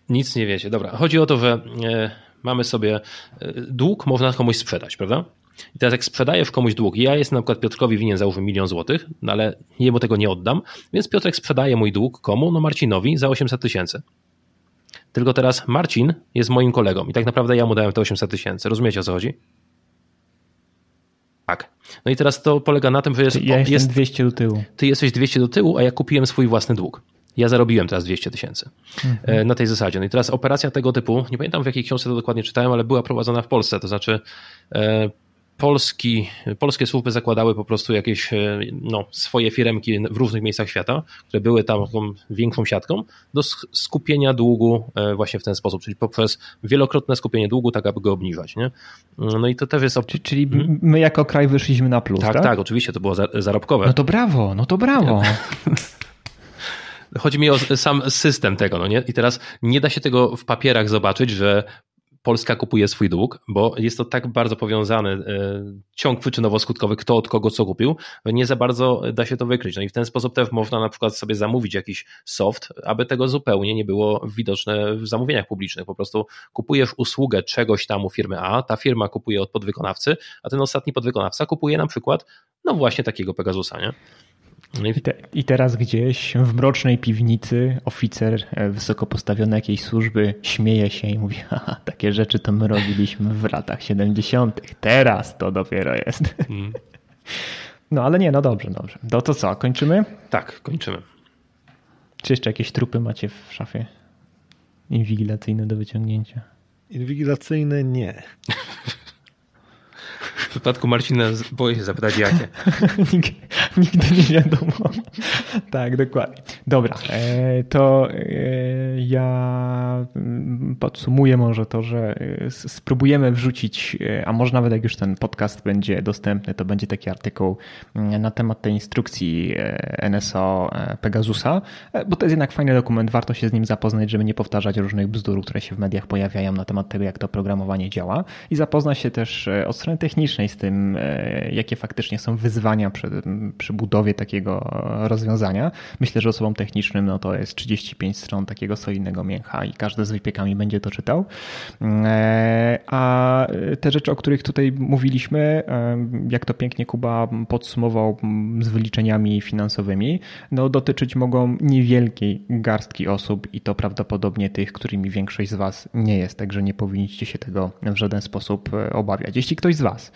Nic nie wiecie. Dobra, chodzi o to, że e, mamy sobie e, dług, można komuś sprzedać, prawda? I teraz jak sprzedajesz komuś dług, ja jestem na przykład Piotrkowi winien załóżmy milion złotych, no ale jemu tego nie oddam, więc Piotrek sprzedaje mój dług komu? No Marcinowi za 800 tysięcy. Tylko teraz Marcin jest moim kolegą i tak naprawdę ja mu dałem te 800 tysięcy. Rozumiecie o co chodzi? Tak. No i teraz to polega na tym, że jest.
Ja jestem jest, 200 do tyłu.
Ty jesteś 200 do tyłu, a ja kupiłem swój własny dług. Ja zarobiłem teraz 200 tysięcy mhm. E, na tej zasadzie. No i teraz operacja tego typu, nie pamiętam w jakiej książce to dokładnie czytałem, ale była prowadzona w Polsce. To znaczy, e, Polski, polskie służby zakładały po prostu jakieś e, no, swoje firemki w różnych miejscach świata, które były tam taką większą siatką, do skupienia długu właśnie w ten sposób, czyli poprzez wielokrotne skupienie długu, tak aby go obniżać. Nie?
No i to też jest. Czyli, czyli hmm? my jako kraj wyszliśmy na plus.
Tak, tak, tak, oczywiście, to było zarobkowe.
No to brawo, no to brawo. (laughs)
Chodzi mi o sam system tego, no nie? I teraz nie da się tego w papierach zobaczyć, że Polska kupuje swój dług, bo jest to tak bardzo powiązany e, ciąg przyczynowo-skutkowy, kto od kogo co kupił, nie za bardzo da się to wykryć. No i w ten sposób też można na przykład sobie zamówić jakiś soft, aby tego zupełnie nie było widoczne w zamówieniach publicznych. Po prostu kupujesz usługę czegoś tam u firmy A, ta firma kupuje od podwykonawcy, a ten ostatni podwykonawca kupuje na przykład no właśnie takiego Pegasusa, nie?
No I, te, I, teraz gdzieś w mrocznej piwnicy oficer e, wysoko postawiony jakiejś służby śmieje się i mówi, haha, takie rzeczy to my robiliśmy w latach 70. Teraz to dopiero jest. Mm. No ale nie, no dobrze, dobrze. To, to co, kończymy?
Tak, kończymy.
Czy jeszcze jakieś trupy macie w szafie inwigilacyjne do wyciągnięcia?
Inwigilacyjne nie.
W przypadku Marcina boję się zapytać jakie. (laughs) (laughs)
Nigdy nie wiadomo. tak, dokładnie. Dobra, e, to e, ja mm, podsumuję może to, że e, spróbujemy wrzucić, a może nawet jak już ten podcast będzie dostępny, to będzie taki artykuł mm, na temat tej instrukcji NSO Pegasusa, bo to jest jednak fajny dokument, warto się z nim zapoznać, żeby nie powtarzać różnych bzdur, które się w mediach pojawiają na temat tego, jak to programowanie działa i zapoznać się też od strony technicznej z tym, jakie faktycznie są wyzwania przy, przy budowie takiego rozwiązania. Myślę, że osobom technicznym no to jest 35 stron takiego solidnego mięcha i każdy z wypiekami będzie to czytał. E, a te rzeczy, o których tutaj mówiliśmy, e, jak to pięknie Kuba podsumował z wyliczeniami finansowymi, no dotyczyć mogą niewielkiej garstki osób i to prawdopodobnie tych, którymi większość z Was nie jest, także nie powinniście się tego w żaden sposób e, obawiać. Jeśli ktoś z Was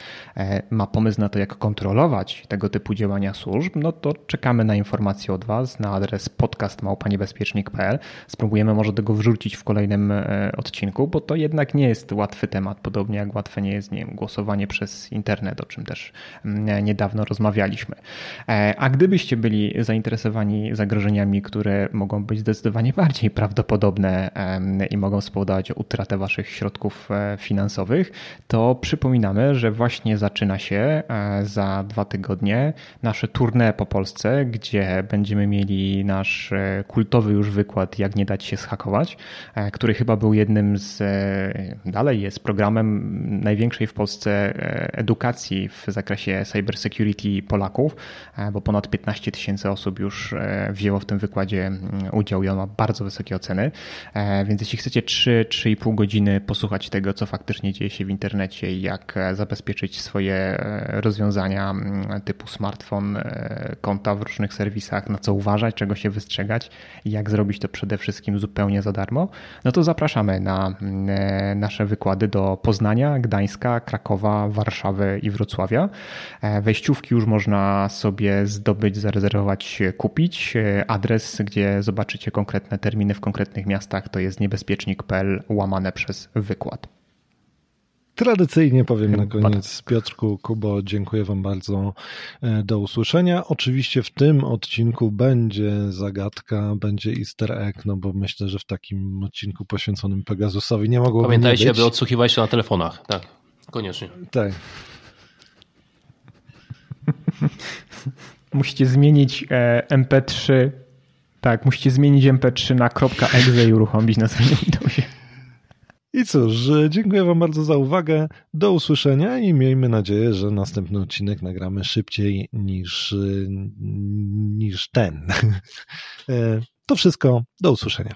ma pomysł na to, jak kontrolować tego typu działania służb, no to czekamy na informacje od Was na adres podcastmałpaniebezpiecznik.pl. Spróbujemy może tego wrzucić w kolejnym e, odcinku, bo to jednak nie jest łatwy temat, podobnie jak łatwe nie jest nie wiem, głosowanie przez internet, o czym też niedawno rozmawialiśmy. E, a gdybyście byli zainteresowani zagrożeniami, które mogą być zdecydowanie bardziej prawdopodobne i mogą spowodować utratę Waszych środków e, finansowych, to przypominamy, że właśnie zaczyna się za dwa tygodnie nasze tournée po Polsce, gdzie będziemy mieli nasz e, kultowy już wykład Jak nie dać się schakować, e, który chyba był jednym z, e, dalej jest programem największej w Polsce edukacji w zakresie cybersecurity Polaków, bo ponad 15 tysięcy osób już wzięło w tym wykładzie mm, udział i on ma bardzo wysokie oceny. Więc jeśli chcecie 3-3,5 godziny posłuchać tego, co faktycznie dzieje się w internecie i jak zabezpieczyć swoje rozwiązania mm, typu smartfon, konta w różnych serwisach, na co uważać, czego się wystrzegać i jak zrobić to przede wszystkim zupełnie za darmo, no to zapraszamy na e, nasze wykłady do Poznania, Gdańska, Krakowa, Warszawy i Wrocławia. E, wejściówki już można sobie zdobyć, zarezerwować, kupić. E, adres, gdzie zobaczycie konkretne terminy w konkretnych miastach, to jest niebezpiecznik.pl łamane przez wykład.
Tradycyjnie powiem na koniec, Piotrku, Kubo, dziękuję Wam bardzo. E, do usłyszenia. Oczywiście w tym odcinku będzie zagadka, będzie easter egg, no bo myślę, że w takim odcinku poświęconym Pegasusowi nie mogło
Pamiętajcie,
nie
aby odsłuchiwać się na telefonach. Tak, koniecznie.
Tak.
Musicie zmienić e, MP3. Tak, musicie zmienić MP3 na .exe i uruchomić na swoim Windowsie.
I cóż, dziękuję Wam bardzo za uwagę. Do usłyszenia i miejmy nadzieję, że następny odcinek nagramy szybciej niż, niż ten. (laughs) To wszystko. Do usłyszenia.